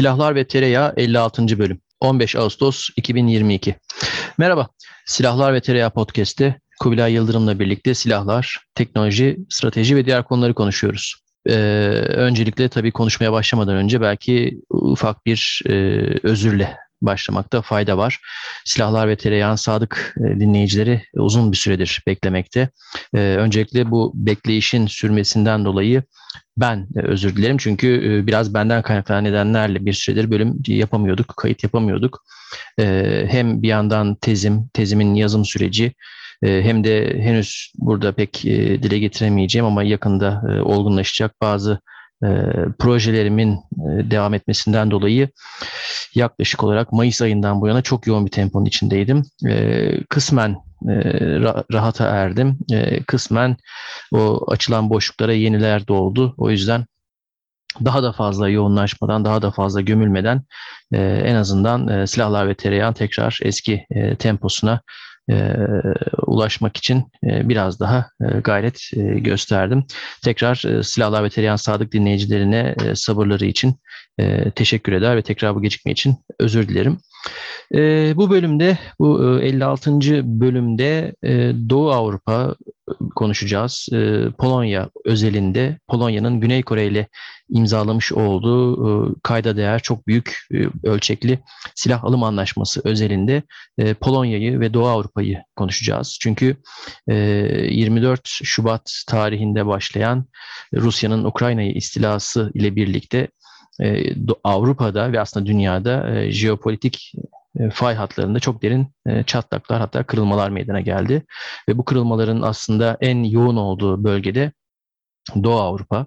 Silahlar ve Tereyağı 56. bölüm 15 Ağustos 2022 Merhaba, Silahlar ve Tereyağı Podcast'te Kubilay Yıldırım'la birlikte silahlar, teknoloji, strateji ve diğer konuları konuşuyoruz. Ee, öncelikle tabii konuşmaya başlamadan önce belki ufak bir e, özürle başlamakta fayda var. Silahlar ve Tereyağın sadık e, dinleyicileri uzun bir süredir beklemekte. Ee, öncelikle bu bekleyişin sürmesinden dolayı ben özür dilerim çünkü e, biraz benden kaynaklanan nedenlerle bir süredir bölüm yapamıyorduk, kayıt yapamıyorduk. Hem bir yandan tezim, tezimin yazım süreci e, hem de henüz burada pek e, dile getiremeyeceğim ama yakında olgunlaşacak bazı projelerimin devam etmesinden dolayı yaklaşık olarak Mayıs ayından bu yana çok yoğun bir temponun içindeydim. Kısmen rahata erdim. Kısmen o açılan boşluklara yeniler doldu. O yüzden daha da fazla yoğunlaşmadan, daha da fazla gömülmeden en azından silahlar ve tereyağın tekrar eski temposuna ulaşmak için biraz daha gayret gösterdim. Tekrar silahlar ve tereyağın sadık dinleyicilerine sabırları için teşekkür eder ve tekrar bu gecikme için özür dilerim. E, bu bölümde, bu 56. bölümde e, Doğu Avrupa konuşacağız. E, Polonya özelinde Polonya'nın Güney Kore ile imzalamış olduğu e, kayda değer çok büyük e, ölçekli silah alım anlaşması özelinde e, Polonya'yı ve Doğu Avrupa'yı konuşacağız. Çünkü e, 24 Şubat tarihinde başlayan Rusya'nın Ukrayna'yı istilası ile birlikte Avrupa'da ve aslında dünyada jeopolitik fay hatlarında çok derin çatlaklar hatta kırılmalar meydana geldi. Ve bu kırılmaların aslında en yoğun olduğu bölgede Doğu Avrupa,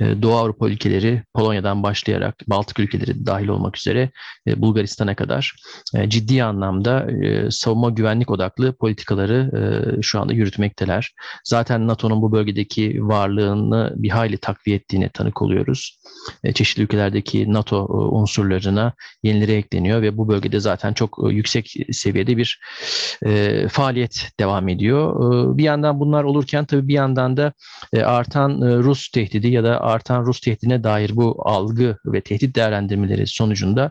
e, Doğu Avrupa ülkeleri Polonya'dan başlayarak Baltık ülkeleri dahil olmak üzere e, Bulgaristan'a kadar e, ciddi anlamda savunma güvenlik odaklı politikaları şu anda yürütmekteler. Zaten NATO'nun bu bölgedeki varlığını bir hayli takviye ettiğine tanık oluyoruz. Çeşitli ülkelerdeki NATO unsurlarına yenileri ekleniyor ve bu bölgede zaten çok yüksek seviyede bir faaliyet devam ediyor. Bir yandan bunlar olurken tabii bir yandan da artan Rus tehdidi ya da artan Rus tehdidine dair bu algı ve tehdit değerlendirmeleri sonucunda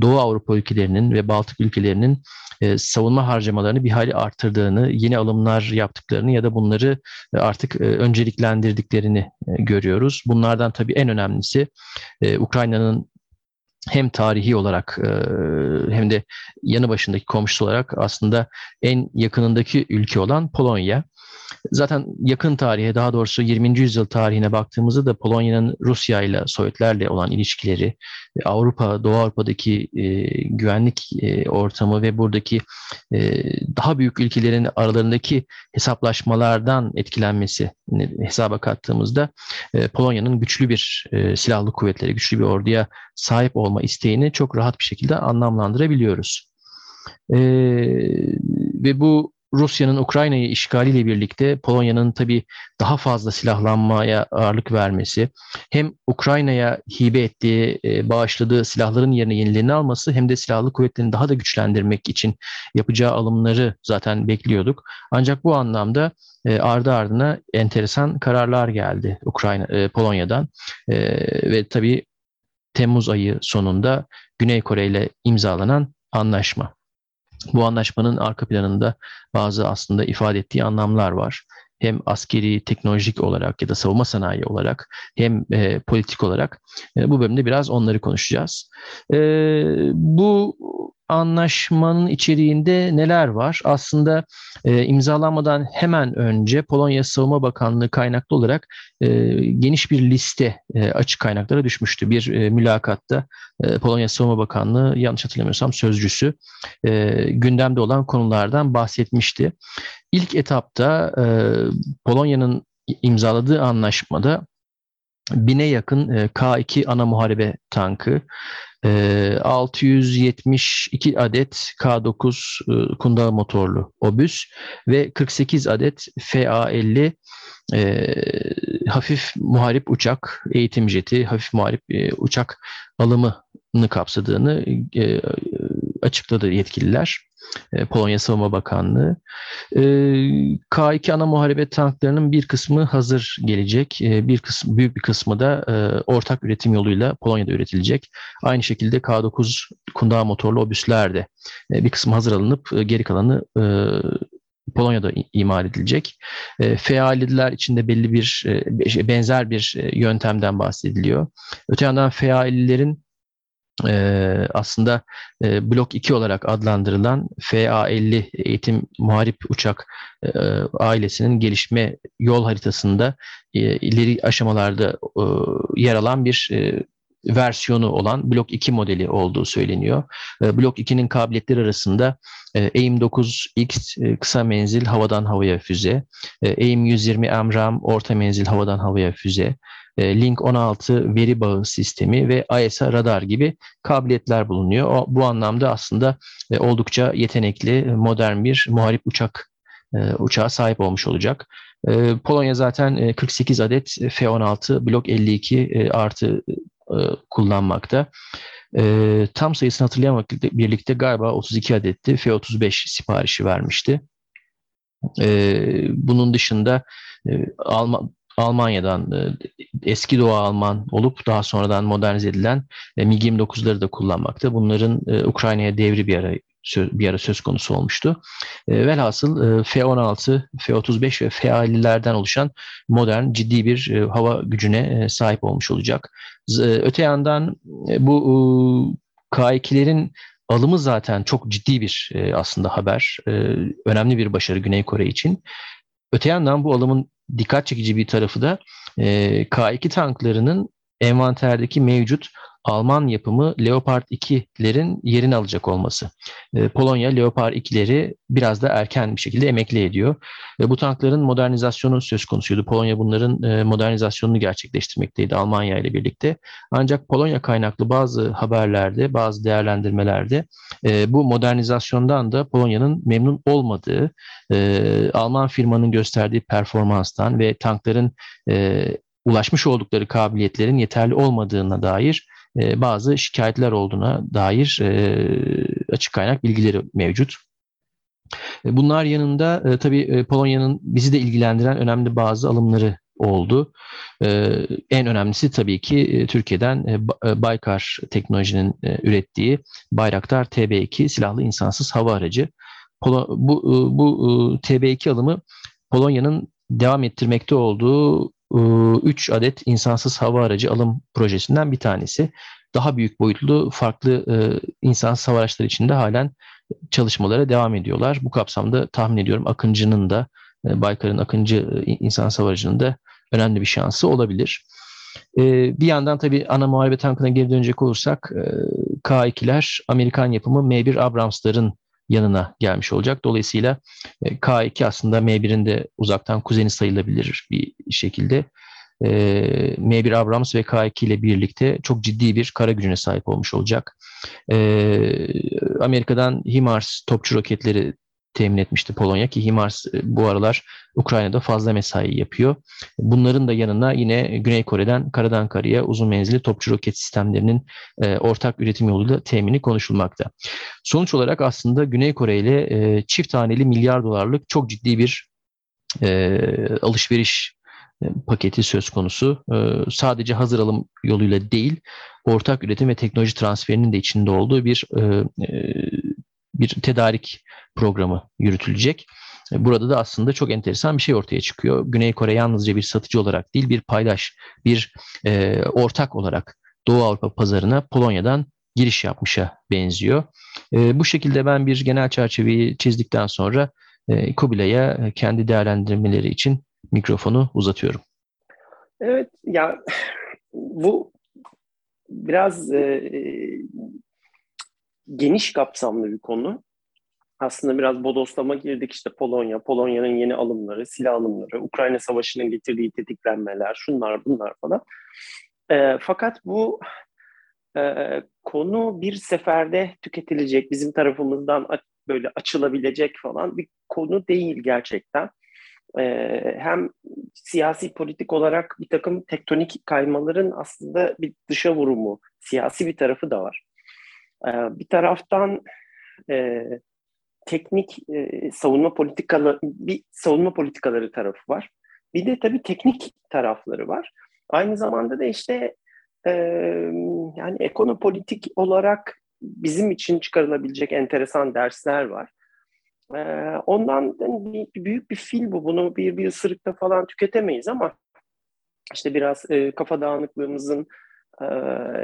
Doğu Avrupa ülkelerinin ve Baltık ülkelerinin e, savunma harcamalarını bir hali arttırdığını, yeni alımlar yaptıklarını ya da bunları e, artık e, önceliklendirdiklerini e, görüyoruz. Bunlardan tabii en önemlisi e, Ukrayna'nın hem tarihi olarak e, hem de yanı başındaki komşusu olarak aslında en yakınındaki ülke olan Polonya. Zaten yakın tarihe daha doğrusu 20. yüzyıl tarihine baktığımızda da Polonya'nın Rusya ile Sovyetlerle olan ilişkileri, e, Avrupa, Doğu Avrupa'daki e, güvenlik e, ortamı ve buradaki e, daha büyük ülkelerin aralarındaki hesaplaşmalardan etkilenmesi hesaba kattığımızda e, Polonya'nın güçlü bir e, silahlı kuvvetleri, güçlü bir orduya sahip olma isteğini çok rahat bir şekilde anlamlandırabiliyoruz. E, ve bu Rusya'nın Ukrayna'yı işgaliyle birlikte Polonya'nın tabii daha fazla silahlanmaya ağırlık vermesi, hem Ukrayna'ya hibe ettiği, e, bağışladığı silahların yerine yenilerini alması hem de silahlı kuvvetlerini daha da güçlendirmek için yapacağı alımları zaten bekliyorduk. Ancak bu anlamda e, ardı ardına enteresan kararlar geldi Ukrayna e, Polonya'dan ve tabii Temmuz ayı sonunda Güney Kore ile imzalanan anlaşma. Bu anlaşmanın arka planında bazı aslında ifade ettiği anlamlar var. Hem askeri, teknolojik olarak ya da savunma sanayi olarak hem e, politik olarak e, bu bölümde biraz onları konuşacağız. E, bu anlaşmanın içeriğinde neler var? Aslında e, imzalanmadan hemen önce Polonya Savunma Bakanlığı kaynaklı olarak e, geniş bir liste e, açık kaynaklara düşmüştü. Bir e, mülakatta e, Polonya Savunma Bakanlığı yanlış hatırlamıyorsam sözcüsü e, gündemde olan konulardan bahsetmişti. İlk etapta e, Polonya'nın imzaladığı anlaşmada bine yakın e, K2 ana muharebe tankı, 672 ee, adet K9 e, kundağı motorlu obüs ve 48 adet FA-50 e, hafif muharip uçak, eğitim jeti, hafif muharip e, uçak alımı kapsadığını e, açıkladı yetkililer. E, Polonya Savunma Bakanlığı. E, K2 ana muharebe tanklarının bir kısmı hazır gelecek. E, bir kısmı, büyük bir kısmı da ortak üretim yoluyla Polonya'da üretilecek. Aynı şekilde K9 kundağ motorlu obüsler de bir kısmı hazır alınıp geri kalanı Polonya'da imal edilecek. E, FA'liler içinde belli bir benzer bir yöntemden bahsediliyor. Öte yandan FA'lilerin e, aslında e, Blok 2 olarak adlandırılan FA-50 eğitim muharip uçak e, ailesinin gelişme yol haritasında e, ileri aşamalarda e, yer alan bir e, versiyonu olan Blok 2 modeli olduğu söyleniyor. E, Blok 2'nin kabiliyetleri arasında e, AIM-9X e, kısa menzil havadan havaya füze, e, AIM-120 AMRAAM orta menzil havadan havaya füze, Link 16 veri bağı sistemi ve ISA radar gibi kabiliyetler bulunuyor. O, bu anlamda aslında oldukça yetenekli, modern bir muharip uçak uçağa sahip olmuş olacak. Polonya zaten 48 adet F-16 Blok 52 artı kullanmakta. tam sayısını hatırlayamakla birlikte galiba 32 adetti F-35 siparişi vermişti. bunun dışında Alman Almanya'dan e, eski Doğu Alman olup daha sonradan modernize edilen e, MiG-29'ları da kullanmakta. Bunların e, Ukrayna'ya devri bir ara bir ara söz konusu olmuştu. Velhasıl F-16, F-35 ve F-50'lerden oluşan modern ciddi bir hava gücüne sahip olmuş olacak. Öte yandan bu K2'lerin alımı zaten çok ciddi bir aslında haber. Önemli bir başarı Güney Kore için. Öte yandan bu alımın dikkat çekici bir tarafı da e, K2 tanklarının envanterdeki mevcut Alman yapımı Leopard 2'lerin yerini alacak olması. E, Polonya Leopard 2'leri biraz da erken bir şekilde emekli ediyor. Bu tankların modernizasyonu söz konusuydu. Polonya bunların e, modernizasyonunu gerçekleştirmekteydi Almanya ile birlikte. Ancak Polonya kaynaklı bazı haberlerde, bazı değerlendirmelerde e, bu modernizasyondan da Polonya'nın memnun olmadığı, Alman firmanın gösterdiği performanstan ve tankların ulaşmış oldukları kabiliyetlerin yeterli olmadığına dair e, bazı şikayetler olduğuna dair e, açık kaynak bilgileri mevcut. E, bunlar yanında e, tabii e, Polonya'nın bizi de ilgilendiren önemli bazı alımları oldu. E, en önemlisi tabii ki e, Türkiye'den e, Baykar teknolojinin e, ürettiği Bayraktar TB2 silahlı insansız hava aracı. Polo, bu bu e, TB2 alımı Polonya'nın devam ettirmekte olduğu 3 adet insansız hava aracı alım projesinden bir tanesi. Daha büyük boyutlu farklı insansız hava araçları içinde halen çalışmalara devam ediyorlar. Bu kapsamda tahmin ediyorum Akıncı'nın da Baykar'ın Akıncı insansız hava aracının da önemli bir şansı olabilir. Bir yandan tabii ana muharebe tankına geri dönecek olursak K2'ler Amerikan yapımı M1 Abrams'ların yanına gelmiş olacak. Dolayısıyla e, K2 aslında M1'in de uzaktan kuzeni sayılabilir bir şekilde. E, M1 Abrams ve K2 ile birlikte çok ciddi bir kara gücüne sahip olmuş olacak. E, Amerika'dan HIMARS topçu roketleri temin etmişti Polonya ki HIMARS e, bu aralar Ukrayna'da fazla mesai yapıyor. Bunların da yanına yine Güney Kore'den karadan karaya uzun menzilli topçu roket sistemlerinin e, ortak üretim yoluyla temini konuşulmakta. Sonuç olarak aslında Güney Kore ile e, çift taneli milyar dolarlık çok ciddi bir e, alışveriş paketi söz konusu. E, sadece hazır alım yoluyla değil, ortak üretim ve teknoloji transferinin de içinde olduğu bir bir tedarik programı yürütülecek. Burada da aslında çok enteresan bir şey ortaya çıkıyor. Güney Kore yalnızca bir satıcı olarak değil, bir paydaş, bir e, ortak olarak Doğu Avrupa pazarına Polonya'dan giriş yapmışa benziyor. E, bu şekilde ben bir genel çerçeveyi çizdikten sonra e, Kubilay'a kendi değerlendirmeleri için mikrofonu uzatıyorum. Evet, ya bu biraz e, geniş kapsamlı bir konu aslında biraz bodoslama girdik işte Polonya, Polonya'nın yeni alımları, silah alımları, Ukrayna Savaşı'nın getirdiği tetiklenmeler, şunlar bunlar falan. E, fakat bu e, konu bir seferde tüketilecek, bizim tarafımızdan böyle açılabilecek falan bir konu değil gerçekten. E, hem siyasi politik olarak bir takım tektonik kaymaların aslında bir dışa vurumu, siyasi bir tarafı da var. E, bir taraftan e, teknik e, savunma politikaları, bir savunma politikaları tarafı var. Bir de tabii teknik tarafları var. Aynı zamanda da işte e, yani ekonopolitik olarak bizim için çıkarılabilecek enteresan dersler var. E, ondan bir, büyük bir fil bu. Bunu bir, bir ısırıkta falan tüketemeyiz ama işte biraz e, kafa dağınıklığımızın e,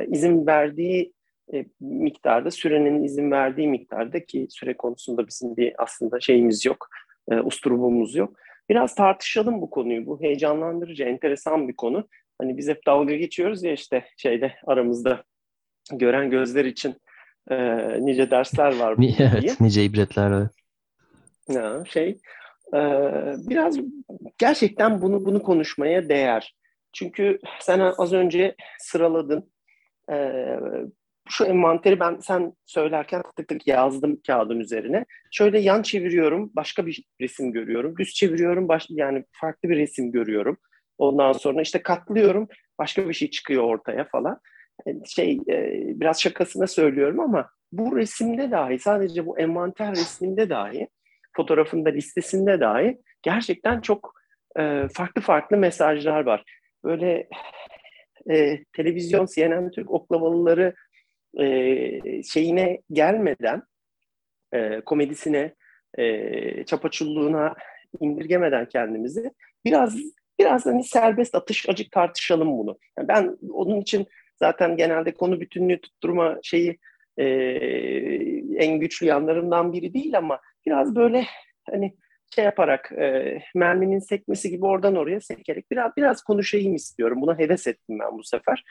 izin verdiği e, miktarda, sürenin izin verdiği miktarda ki süre konusunda bizim bir aslında şeyimiz yok, e, usturubumuz yok. Biraz tartışalım bu konuyu. Bu heyecanlandırıcı, enteresan bir konu. Hani biz hep dalga geçiyoruz ya işte şeyde aramızda gören gözler için e, nice dersler var. diye. evet, nice ibretler var. Ya, şey, e, biraz gerçekten bunu bunu konuşmaya değer. Çünkü sen az önce sıraladın. E, şu envanteri ben sen söylerken tık tık yazdım kağıdın üzerine. Şöyle yan çeviriyorum, başka bir resim görüyorum. Düz çeviriyorum, baş, yani farklı bir resim görüyorum. Ondan sonra işte katlıyorum, başka bir şey çıkıyor ortaya falan. Şey e, biraz şakasına söylüyorum ama bu resimde dahi sadece bu envanter resminde dahi fotoğrafında listesinde dahi gerçekten çok e, farklı farklı mesajlar var. Böyle e, televizyon CNN Türk oklavalıları e, şeyine gelmeden e, komedisine e, çapaçulluğuna indirgemeden kendimizi biraz biraz hani serbest atış acık tartışalım bunu. Yani ben onun için zaten genelde konu bütünlüğü tutturma şeyi e, en güçlü yanlarından biri değil ama biraz böyle hani şey yaparak e, merminin sekmesi gibi oradan oraya sekerek biraz biraz konuşayım istiyorum. Buna heves ettim ben bu sefer.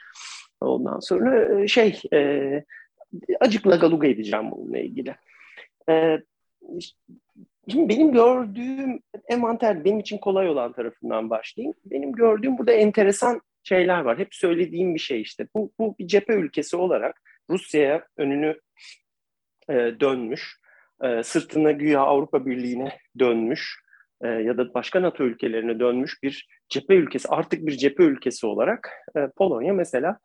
Ondan sonra e, şey e, acık lagaluga edeceğim bununla ilgili. E, şimdi benim gördüğüm envanter benim için kolay olan tarafından başlayayım. Benim gördüğüm burada enteresan şeyler var. Hep söylediğim bir şey işte. Bu, bu bir cephe ülkesi olarak Rusya'ya önünü e, dönmüş. E, sırtına güya Avrupa Birliği'ne dönmüş e, ya da başka NATO ülkelerine dönmüş bir cephe ülkesi, artık bir cephe ülkesi olarak e, Polonya mesela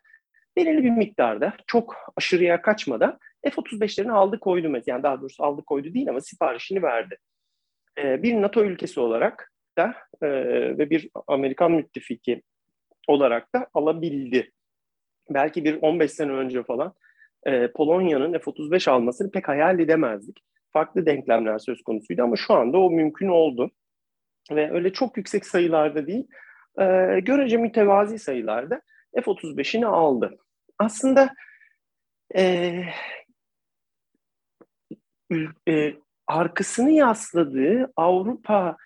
belirli bir miktarda çok aşırıya kaçmadan F-35'lerini aldı koydu mesela. Yani daha doğrusu aldı koydu değil ama siparişini verdi. E, bir NATO ülkesi olarak da e, ve bir Amerikan müttefiki olarak da alabildi. Belki bir 15 sene önce falan e, Polonya'nın F-35 almasını pek hayal edemezdik. Farklı denklemler söz konusuydu ama şu anda o mümkün oldu. Ve öyle çok yüksek sayılarda değil, e, görece mütevazi sayılarda F-35'ini aldı. Aslında e, e, arkasını yasladığı Avrupa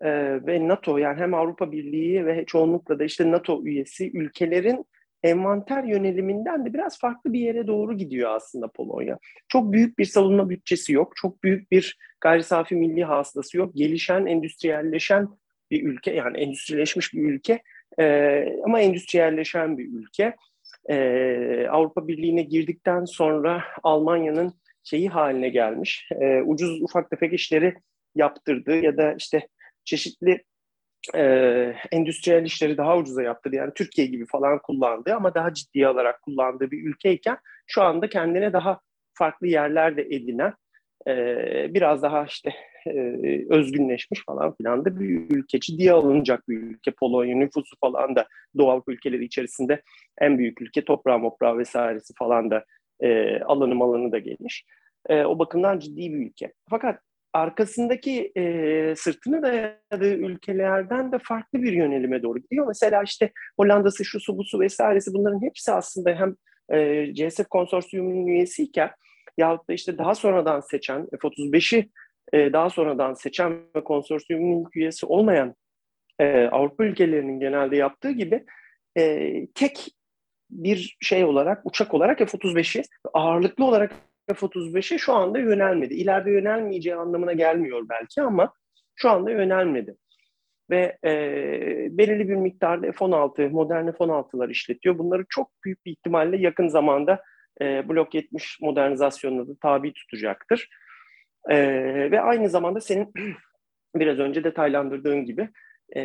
e, ve NATO yani hem Avrupa Birliği ve çoğunlukla da işte NATO üyesi ülkelerin envanter yöneliminden de biraz farklı bir yere doğru gidiyor aslında Polonya. Çok büyük bir savunma bütçesi yok, çok büyük bir gayri safi milli hasılası yok. Gelişen, endüstriyelleşen bir ülke yani endüstrileşmiş bir ülke e, ama endüstriyelleşen bir ülke. E, Avrupa Birliği'ne girdikten sonra Almanya'nın şeyi haline gelmiş. E, ucuz ufak tefek işleri yaptırdı ya da işte çeşitli e, endüstriyel işleri daha ucuza yaptırdı. Yani Türkiye gibi falan kullandı ama daha ciddiye alarak kullandığı bir ülkeyken şu anda kendine daha farklı yerlerde edinen e, biraz daha işte e, özgünleşmiş falan filan da bir ülke. Ciddiye alınacak bir ülke. Polonya nüfusu falan da Avrupa ülkeleri içerisinde en büyük ülke. Toprağı moprağı vesairesi falan da e, alanı alanı da geniş. E, o bakımdan ciddi bir ülke. Fakat arkasındaki e, sırtını dayadığı ülkelerden de farklı bir yönelime doğru gidiyor. Mesela işte Hollanda'sı, şu su, vesairesi bunların hepsi aslında hem e, CSF konsorsiyumunun üyesiyken yahut da işte daha sonradan seçen F-35'i e, daha sonradan seçen ve konsorsiyumun üyesi olmayan e, Avrupa ülkelerinin genelde yaptığı gibi e, tek bir şey olarak, uçak olarak F-35'i ağırlıklı olarak F-35'e şu anda yönelmedi. İleride yönelmeyeceği anlamına gelmiyor belki ama şu anda yönelmedi. Ve e, belirli bir miktarda F-16, modern F-16'lar işletiyor. Bunları çok büyük bir ihtimalle yakın zamanda e, Blok 70 modernizasyonuna da tabi tutacaktır. E, ve aynı zamanda senin biraz önce detaylandırdığım gibi e,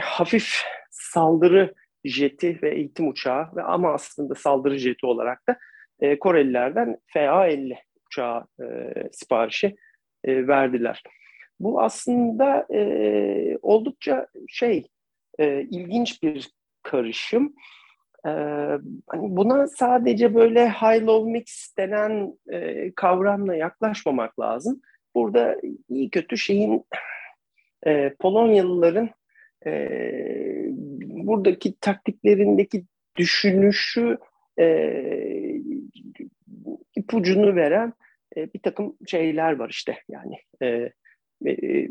hafif saldırı jeti ve eğitim uçağı ve ama aslında saldırı jeti olarak da e, Korelilerden FA-50 uçağı e, siparişi e, verdiler. Bu aslında e, oldukça şey e, ilginç bir karışım. E, hani buna sadece böyle high-low mix denen e, kavramla yaklaşmamak lazım. Burada iyi kötü şeyin e, Polonyalıların e, buradaki taktiklerindeki düşünüşü e, ipucunu veren e, bir takım şeyler var işte yani e, e, e,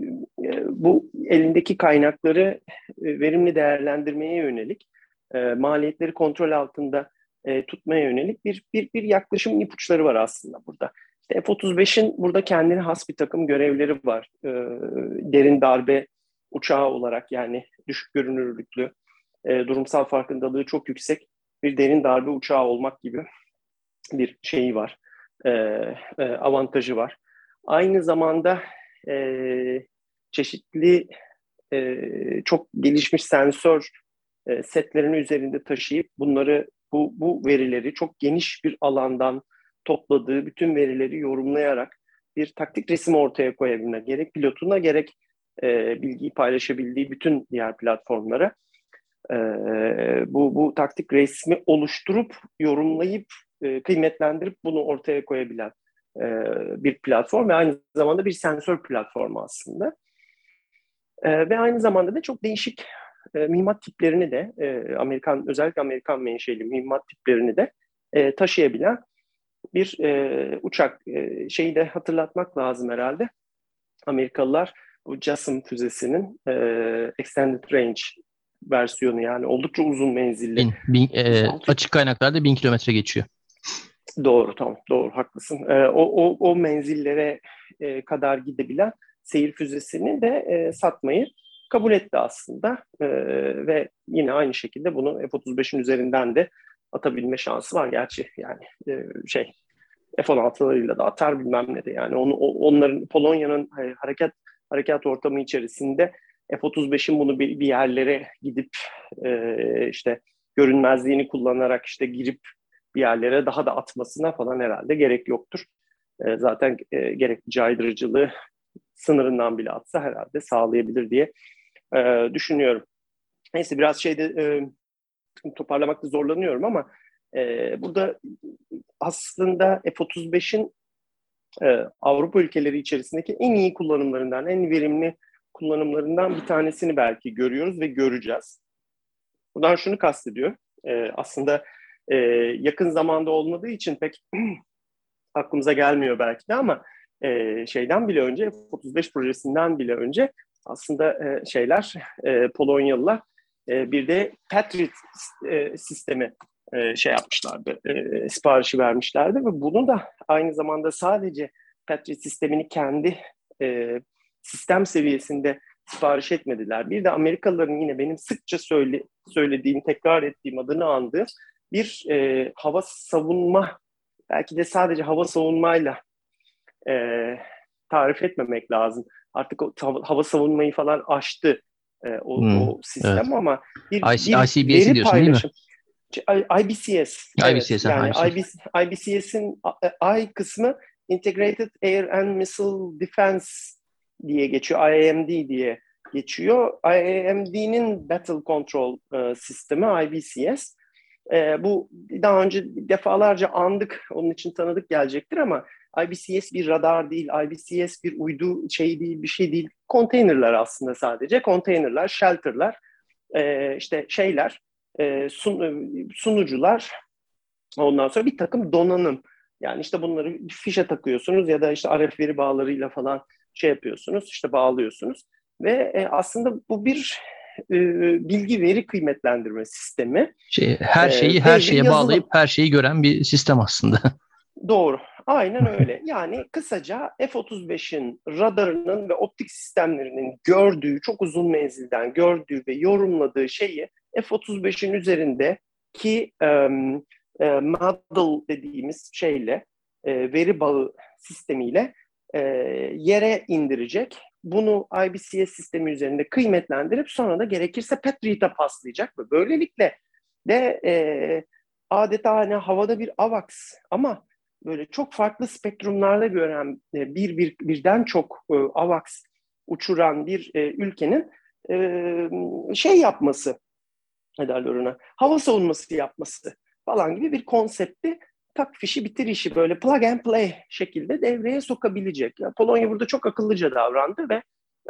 bu elindeki kaynakları e, verimli değerlendirmeye yönelik e, maliyetleri kontrol altında e, tutmaya yönelik bir, bir, bir yaklaşım ipuçları var aslında burada. İşte F-35'in burada kendine has bir takım görevleri var. E, derin darbe uçağı olarak yani düşük görünürlüklü, e, durumsal farkındalığı çok yüksek bir derin darbe uçağı olmak gibi bir şeyi var, e, e, avantajı var. Aynı zamanda e, çeşitli e, çok gelişmiş sensör e, setlerini üzerinde taşıyıp bunları bu, bu verileri çok geniş bir alandan topladığı bütün verileri yorumlayarak bir taktik resim ortaya koyabilme gerek pilotuna gerek e, bilgiyi paylaşabildiği bütün diğer platformlara e, bu, bu taktik resmi oluşturup yorumlayıp e, kıymetlendirip bunu ortaya koyabilen e, bir platform ve aynı zamanda bir sensör platformu aslında. E, ve aynı zamanda da çok değişik e, mühimmat tiplerini de e, Amerikan özellikle Amerikan menşeli mühimmat tiplerini de e, taşıyabilen bir e, uçak e, şeyi de hatırlatmak lazım herhalde. Amerikalılar bu JASSM füzesinin e, Extended Range versiyonu yani oldukça uzun menzilli. Bin, bin, e, açık kaynaklarda bin kilometre geçiyor. Doğru tamam. Doğru haklısın. E, o, o, o menzillere e, kadar gidebilen seyir füzesini de e, satmayı kabul etti aslında. E, ve yine aynı şekilde bunu F-35'in üzerinden de atabilme şansı var. Gerçi yani e, şey F-16'larıyla da atar bilmem ne de yani. Onu onların Polonya'nın hareket harekat ortamı içerisinde F-35'in bunu bir, bir yerlere gidip e, işte görünmezliğini kullanarak işte girip bir yerlere daha da atmasına falan herhalde gerek yoktur. E, zaten e, gerekli caydırıcılığı sınırından bile atsa herhalde sağlayabilir diye e, düşünüyorum. Neyse biraz şeyde e, toparlamakta zorlanıyorum ama e, burada aslında F-35'in e, Avrupa ülkeleri içerisindeki en iyi kullanımlarından, en verimli kullanımlarından bir tanesini belki görüyoruz ve göreceğiz. Buradan şunu kastediyor. E, aslında e, yakın zamanda olmadığı için pek aklımıza gelmiyor belki de ama e, şeyden bile önce, 35 projesinden bile önce aslında e, şeyler, e, Polonyalılar e, bir de Patriot e, sistemi e, şey yapmışlardı, e, siparişi vermişlerdi ve bunu da aynı zamanda sadece Patriot sistemini kendi e, sistem seviyesinde sipariş etmediler. Bir de Amerikalıların yine benim sıkça söyle, söylediğim, tekrar ettiğim adını andığım bir e, hava savunma, belki de sadece hava savunmayla e, tarif etmemek lazım. Artık o hava savunmayı falan aştı e, o, hmm, o sistem evet. ama bir, IC, bir ICBS'i veri diyorsun paylaşım. IBCS. IBCS, evet. yani IBC, IBCS'in I kısmı Integrated Air and Missile Defense diye geçiyor. IAMD diye geçiyor. IAMD'nin Battle Control e, sistemi IBCS. E, bu daha önce defalarca andık, onun için tanıdık gelecektir ama IBCS bir radar değil, IBCS bir uydu şey değil, bir şey değil. Konteynerler aslında sadece. Konteynerler, shelterlar, e, işte şeyler, e, sun, sunucular, ondan sonra bir takım donanım. Yani işte bunları fişe takıyorsunuz ya da işte RF veri bağlarıyla falan şey yapıyorsunuz, işte bağlıyorsunuz. Ve e, aslında bu bir e, bilgi veri kıymetlendirme sistemi. Şey, her şeyi her şeye yazılım. bağlayıp her şeyi gören bir sistem aslında. Doğru. Aynen öyle. Yani kısaca F-35'in radarının ve optik sistemlerinin gördüğü, çok uzun menzilden gördüğü ve yorumladığı şeyi F-35'in üzerinde ki e, e, model dediğimiz şeyle, e, veri bağı sistemiyle e, yere indirecek. Bunu IBCS sistemi üzerinde kıymetlendirip sonra da gerekirse Patriot'a paslayacak ve böylelikle de e, adeta hani havada bir AVAX ama böyle çok farklı spektrumlarda gören e, bir, bir birden çok e, AVAX uçuran bir e, ülkenin e, şey yapması ne derler ona hava savunması yapması falan gibi bir konsepti tak fişi bitir işi böyle plug and play şekilde devreye sokabilecek. Ya, Polonya burada çok akıllıca davrandı ve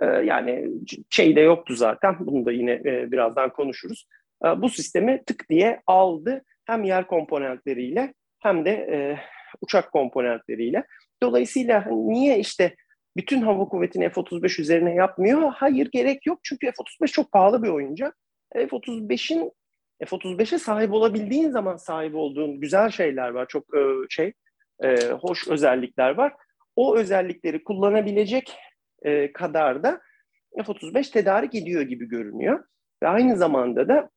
e, yani şey de yoktu zaten bunu da yine e, birazdan konuşuruz. E, bu sistemi tık diye aldı hem yer komponentleriyle hem de e, uçak komponentleriyle. Dolayısıyla niye işte bütün hava kuvvetini F-35 üzerine yapmıyor? Hayır gerek yok çünkü F-35 çok pahalı bir oyuncak. F-35'in F-35'e sahip olabildiğin zaman sahip olduğun güzel şeyler var. Çok e, şey, e, hoş özellikler var. O özellikleri kullanabilecek e, kadar da F-35 tedarik ediyor gibi görünüyor. Ve aynı zamanda da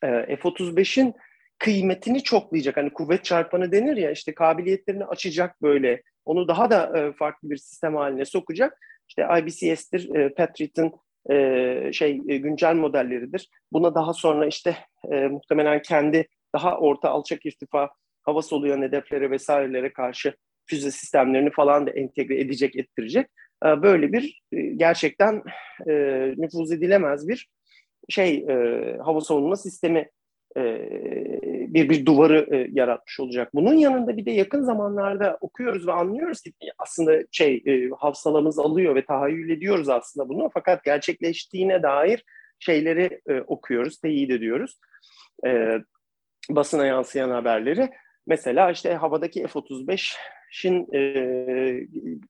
F-35'in kıymetini çoklayacak. Hani kuvvet çarpanı denir ya işte kabiliyetlerini açacak böyle. Onu daha da farklı bir sistem haline sokacak. İşte IBCS'tir, Patriot'ın e, şey e, güncel modelleridir. Buna daha sonra işte e, muhtemelen kendi daha orta alçak irtifa hava soluyan hedeflere vesairelere karşı füze sistemlerini falan da entegre edecek, ettirecek. E, böyle bir e, gerçekten e, nüfuz edilemez bir şey e, hava savunma sistemi e, bir bir duvarı e, yaratmış olacak. Bunun yanında bir de yakın zamanlarda okuyoruz ve anlıyoruz ki aslında şey e, hafsalamız alıyor ve tahayyül ediyoruz aslında bunu fakat gerçekleştiğine dair şeyleri e, okuyoruz, teyit ediyoruz. E, basına yansıyan haberleri. Mesela işte havadaki F-35'in e,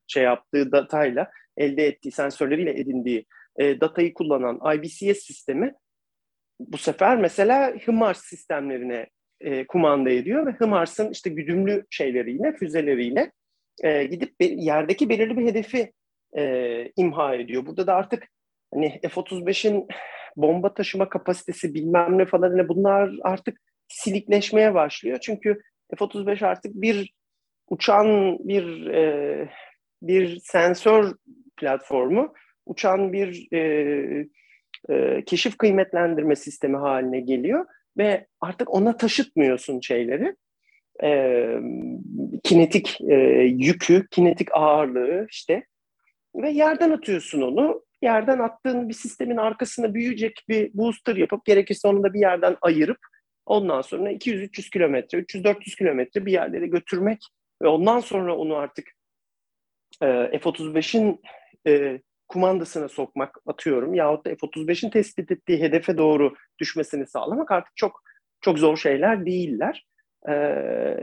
şey yaptığı datayla elde ettiği sensörleriyle edindiği e, datayı kullanan IBCS sistemi bu sefer mesela HIMARS sistemlerine e, kumanda ediyor ve HIMARS'ın işte güdümlü şeyleriyle, füzeleriyle e, gidip be, yerdeki belirli bir hedefi e, imha ediyor. Burada da artık hani F-35'in bomba taşıma kapasitesi bilmem ne falan ne bunlar artık silikleşmeye başlıyor. Çünkü F-35 artık bir uçan bir e, bir sensör platformu, uçan bir e, e, keşif kıymetlendirme sistemi haline geliyor ve artık ona taşıtmıyorsun şeyleri. E, kinetik e, yükü, kinetik ağırlığı işte ve yerden atıyorsun onu. Yerden attığın bir sistemin arkasına büyüyecek bir booster yapıp gerekirse onu da bir yerden ayırıp ondan sonra 200-300 kilometre, 300-400 kilometre bir yerlere götürmek ve ondan sonra onu artık e, F-35'in e, kumandasına sokmak atıyorum yahut da F-35'in tespit ettiği hedefe doğru düşmesini sağlamak artık çok çok zor şeyler değiller. Ee,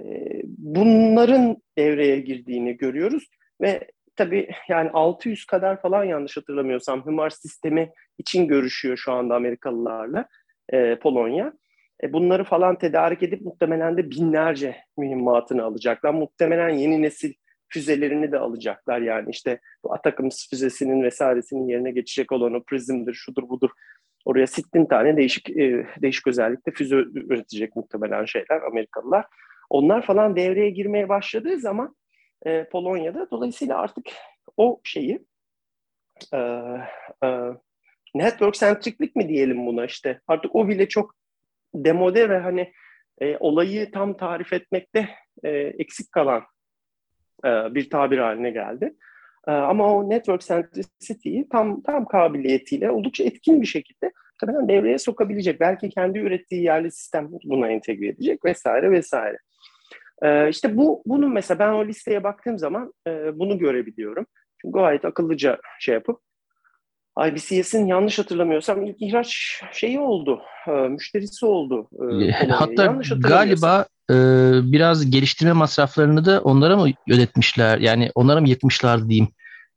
bunların devreye girdiğini görüyoruz ve tabii yani 600 kadar falan yanlış hatırlamıyorsam HIMARS sistemi için görüşüyor şu anda Amerikalılarla e, Polonya. E, bunları falan tedarik edip muhtemelen de binlerce mühimmatını alacaklar. Muhtemelen yeni nesil füzelerini de alacaklar. Yani işte bu Atakams füzesinin vesairesinin yerine geçecek olan o Prism'dir, şudur budur. Oraya sittin tane değişik e, değişik özellikle füze üretecek muhtemelen şeyler Amerikalılar. Onlar falan devreye girmeye başladığı zaman e, Polonya'da dolayısıyla artık o şeyi e, e, network centriclik mi diyelim buna işte artık o bile çok demode ve hani e, olayı tam tarif etmekte e, eksik kalan bir tabir haline geldi. E, ama o network centricity'yi tam tam kabiliyetiyle oldukça etkin bir şekilde tabii devreye sokabilecek. Belki kendi ürettiği yerli sistem buna entegre edecek vesaire vesaire. E, işte bu bunu mesela ben o listeye baktığım zaman bunu görebiliyorum. Çünkü gayet akıllıca şey yapıp IBCS'in yanlış hatırlamıyorsam ilk ihraç şeyi oldu, müşterisi oldu. Hatta galiba e, biraz geliştirme masraflarını da onlara mı ödetmişler? Yani onlara mı yıkmışlar diyeyim.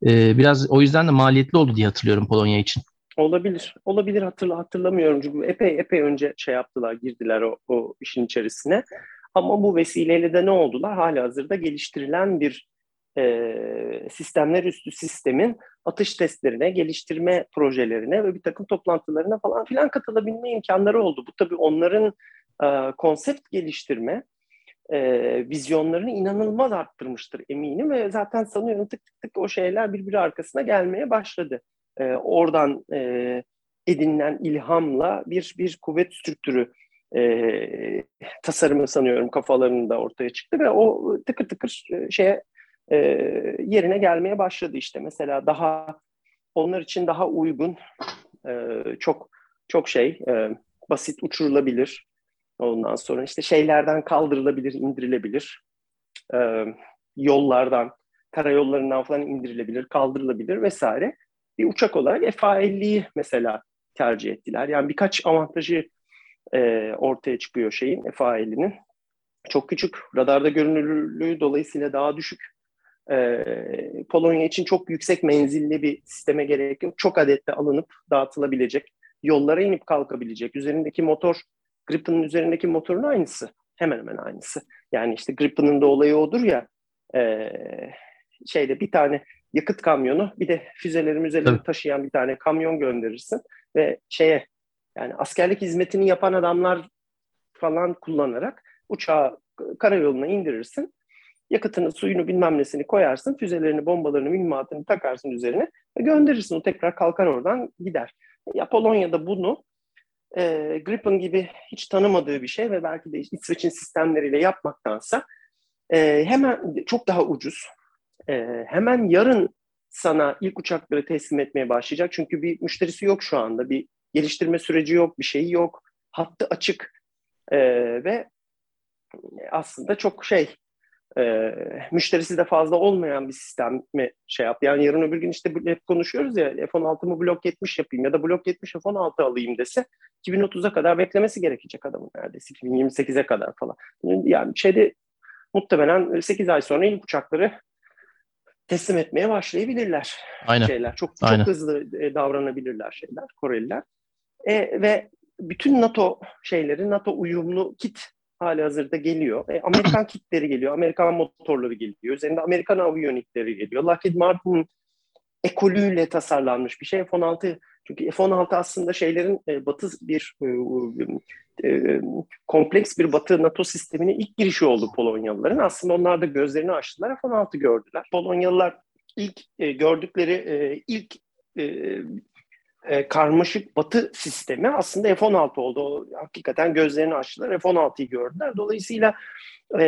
E, biraz o yüzden de maliyetli oldu diye hatırlıyorum Polonya için. Olabilir. Olabilir hatırla, hatırlamıyorum. Çünkü epey epey önce şey yaptılar, girdiler o, o işin içerisine. Ama bu vesileyle de ne oldular? Hala hazırda geliştirilen bir e, sistemler üstü sistemin atış testlerine, geliştirme projelerine ve bir takım toplantılarına falan filan katılabilme imkanları oldu. Bu tabii onların e, konsept geliştirme e, vizyonlarını inanılmaz arttırmıştır eminim ve zaten sanıyorum tık tık tık o şeyler birbiri arkasına gelmeye başladı. E, oradan e, edinilen ilhamla bir bir kuvvet strüktürü e, tasarımı sanıyorum kafalarında ortaya çıktı ve o tıkır tıkır e, şeye e, yerine gelmeye başladı işte. Mesela daha onlar için daha uygun e, çok çok şey e, basit uçurulabilir. Ondan sonra işte şeylerden kaldırılabilir, indirilebilir. E, yollardan, karayollarından falan indirilebilir, kaldırılabilir vesaire. Bir uçak olarak FA-50'yi mesela tercih ettiler. Yani birkaç avantajı e, ortaya çıkıyor şeyin FA-50'nin. Çok küçük, radarda görünürlüğü dolayısıyla daha düşük. E, Polonya için çok yüksek menzilli bir sisteme gerek yok. Çok adetle alınıp dağıtılabilecek, yollara inip kalkabilecek. Üzerindeki motor, Gripen'ın üzerindeki motorun aynısı. Hemen hemen aynısı. Yani işte Gripen'ın da olayı odur ya, e, şeyde bir tane yakıt kamyonu, bir de füzeleri müzeleri taşıyan bir tane kamyon gönderirsin ve şeye yani askerlik hizmetini yapan adamlar falan kullanarak uçağı karayoluna indirirsin. Yakıtını, suyunu bilmem nesini koyarsın. Füzelerini, bombalarını, mühimmatını takarsın üzerine ve gönderirsin. O tekrar kalkar oradan gider. Ya Polonya'da bunu e, Gripen gibi hiç tanımadığı bir şey ve belki de İsveç'in sistemleriyle yapmaktansa e, hemen çok daha ucuz. E, hemen yarın sana ilk uçakları teslim etmeye başlayacak. Çünkü bir müşterisi yok şu anda. Bir geliştirme süreci yok, bir şeyi yok. Hattı açık e, ve aslında çok şey e, müşterisi de fazla olmayan bir sistem mi şey yap. Yani yarın öbür gün işte hep konuşuyoruz ya F-16'mı blok 70 yapayım ya da blok 70 F-16 alayım dese 2030'a kadar beklemesi gerekecek adamın neredeyse 2028'e kadar falan. Yani şeyde muhtemelen 8 ay sonra ilk uçakları teslim etmeye başlayabilirler. Aynen. Şeyler çok çok Aynen. hızlı e, davranabilirler şeyler Koreliler. E, ve bütün NATO şeyleri, NATO uyumlu kit hali hazırda geliyor. E, Amerikan kitleri geliyor, Amerikan motorları geliyor. Üzerinde Amerikan aviyonikleri geliyor. Lockheed Martin ekolüyle tasarlanmış bir şey. F-16 çünkü F-16 aslında şeylerin e, batı bir e, e, kompleks bir batı NATO sistemine ilk girişi oldu Polonyalıların. Aslında onlar da gözlerini açtılar. F-16 gördüler. Polonyalılar ilk e, gördükleri e, ilk e, e, karmaşık batı sistemi aslında F-16 oldu. Hakikaten gözlerini açtılar. F-16'yı gördüler. Dolayısıyla e,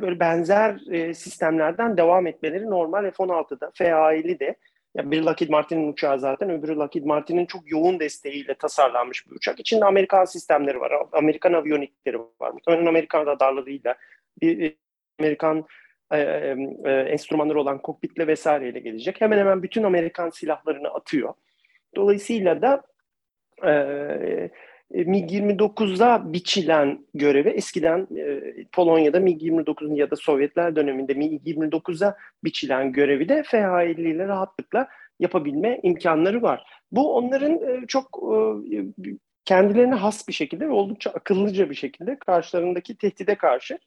böyle benzer e, sistemlerden devam etmeleri normal F-16'da, FA'li de ya bir Lockheed Martin'in uçağı zaten, öbürü Lockheed Martin'in çok yoğun desteğiyle tasarlanmış bir uçak. İçinde Amerikan sistemleri var, Amerikan aviyonikleri var. Muhtemelen Amerikan radarlarıyla, bir Amerikan e, e, enstrümanları olan kokpitle vesaireyle gelecek. Hemen hemen bütün Amerikan silahlarını atıyor. Dolayısıyla da e, e MiG-29'a biçilen görevi eskiden e, Polonya'da MiG-29'un ya da Sovyetler döneminde MiG-29'a biçilen görevi de FH-50 ile rahatlıkla yapabilme imkanları var. Bu onların e, çok e, kendilerine has bir şekilde ve oldukça akıllıca bir şekilde karşılarındaki tehdide karşı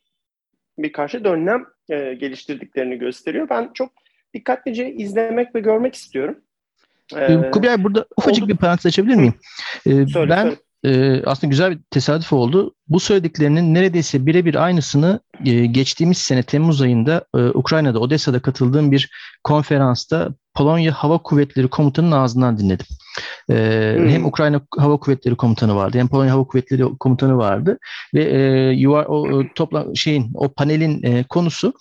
bir karşı dönlem e, geliştirdiklerini gösteriyor. Ben çok dikkatlice izlemek ve görmek istiyorum. Ee, Kubilay burada ufacık oldu. bir parantez açabilir miyim? Ee, söyle, ben söyle. E, aslında güzel bir tesadüf oldu. Bu söylediklerinin neredeyse birebir aynısını e, geçtiğimiz sene Temmuz ayında e, Ukrayna'da Odessa'da katıldığım bir konferansta Polonya Hava Kuvvetleri Komutanı'nın ağzından dinledim. Ee, hmm. Hem Ukrayna Hava Kuvvetleri Komutanı vardı, hem Polonya Hava Kuvvetleri Komutanı vardı ve e, yuvar, o topla şeyin o panelin e, konusu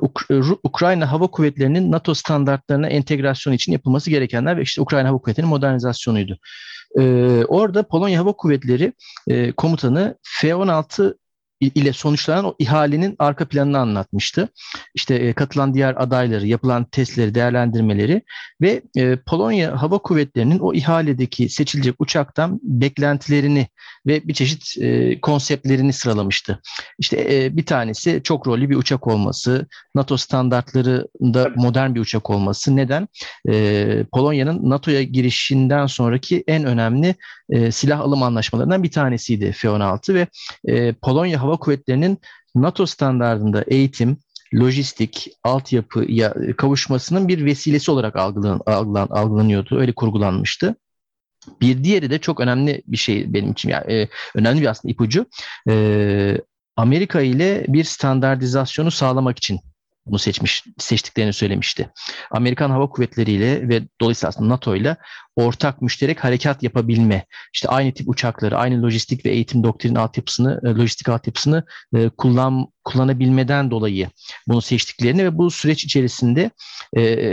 Uk Ukrayna Hava Kuvvetleri'nin NATO standartlarına entegrasyon için yapılması gerekenler ve işte Ukrayna Hava Kuvvetleri'nin modernizasyonuydu. Ee, orada Polonya Hava Kuvvetleri e, komutanı F-16 ile sonuçlanan o ihalenin arka planını anlatmıştı. İşte e, katılan diğer adayları, yapılan testleri, değerlendirmeleri ve e, Polonya Hava Kuvvetleri'nin o ihaledeki seçilecek uçaktan beklentilerini ve bir çeşit e, konseptlerini sıralamıştı. İşte e, bir tanesi çok rollü bir uçak olması, NATO standartlarında modern bir uçak olması. Neden? E, Polonya'nın NATO'ya girişinden sonraki en önemli e, silah alım anlaşmalarından bir tanesiydi F-16 ve e, Polonya Hava Kuvvetleri'nin NATO standartında eğitim, lojistik, altyapıya kavuşmasının bir vesilesi olarak algılan, algılan, algılanıyordu. Öyle kurgulanmıştı. Bir diğeri de çok önemli bir şey benim için. Yani e, önemli bir aslında ipucu. E, Amerika ile bir standartizasyonu sağlamak için bunu seçmiş seçtiklerini söylemişti. Amerikan Hava Kuvvetleri ile ve dolayısıyla aslında NATO ile ortak müşterek harekat yapabilme, işte aynı tip uçakları, aynı lojistik ve eğitim doktrin altyapısını, e, lojistik altyapısını e, kullan kullanabilmeden dolayı bunu seçtiklerini ve bu süreç içerisinde e, e,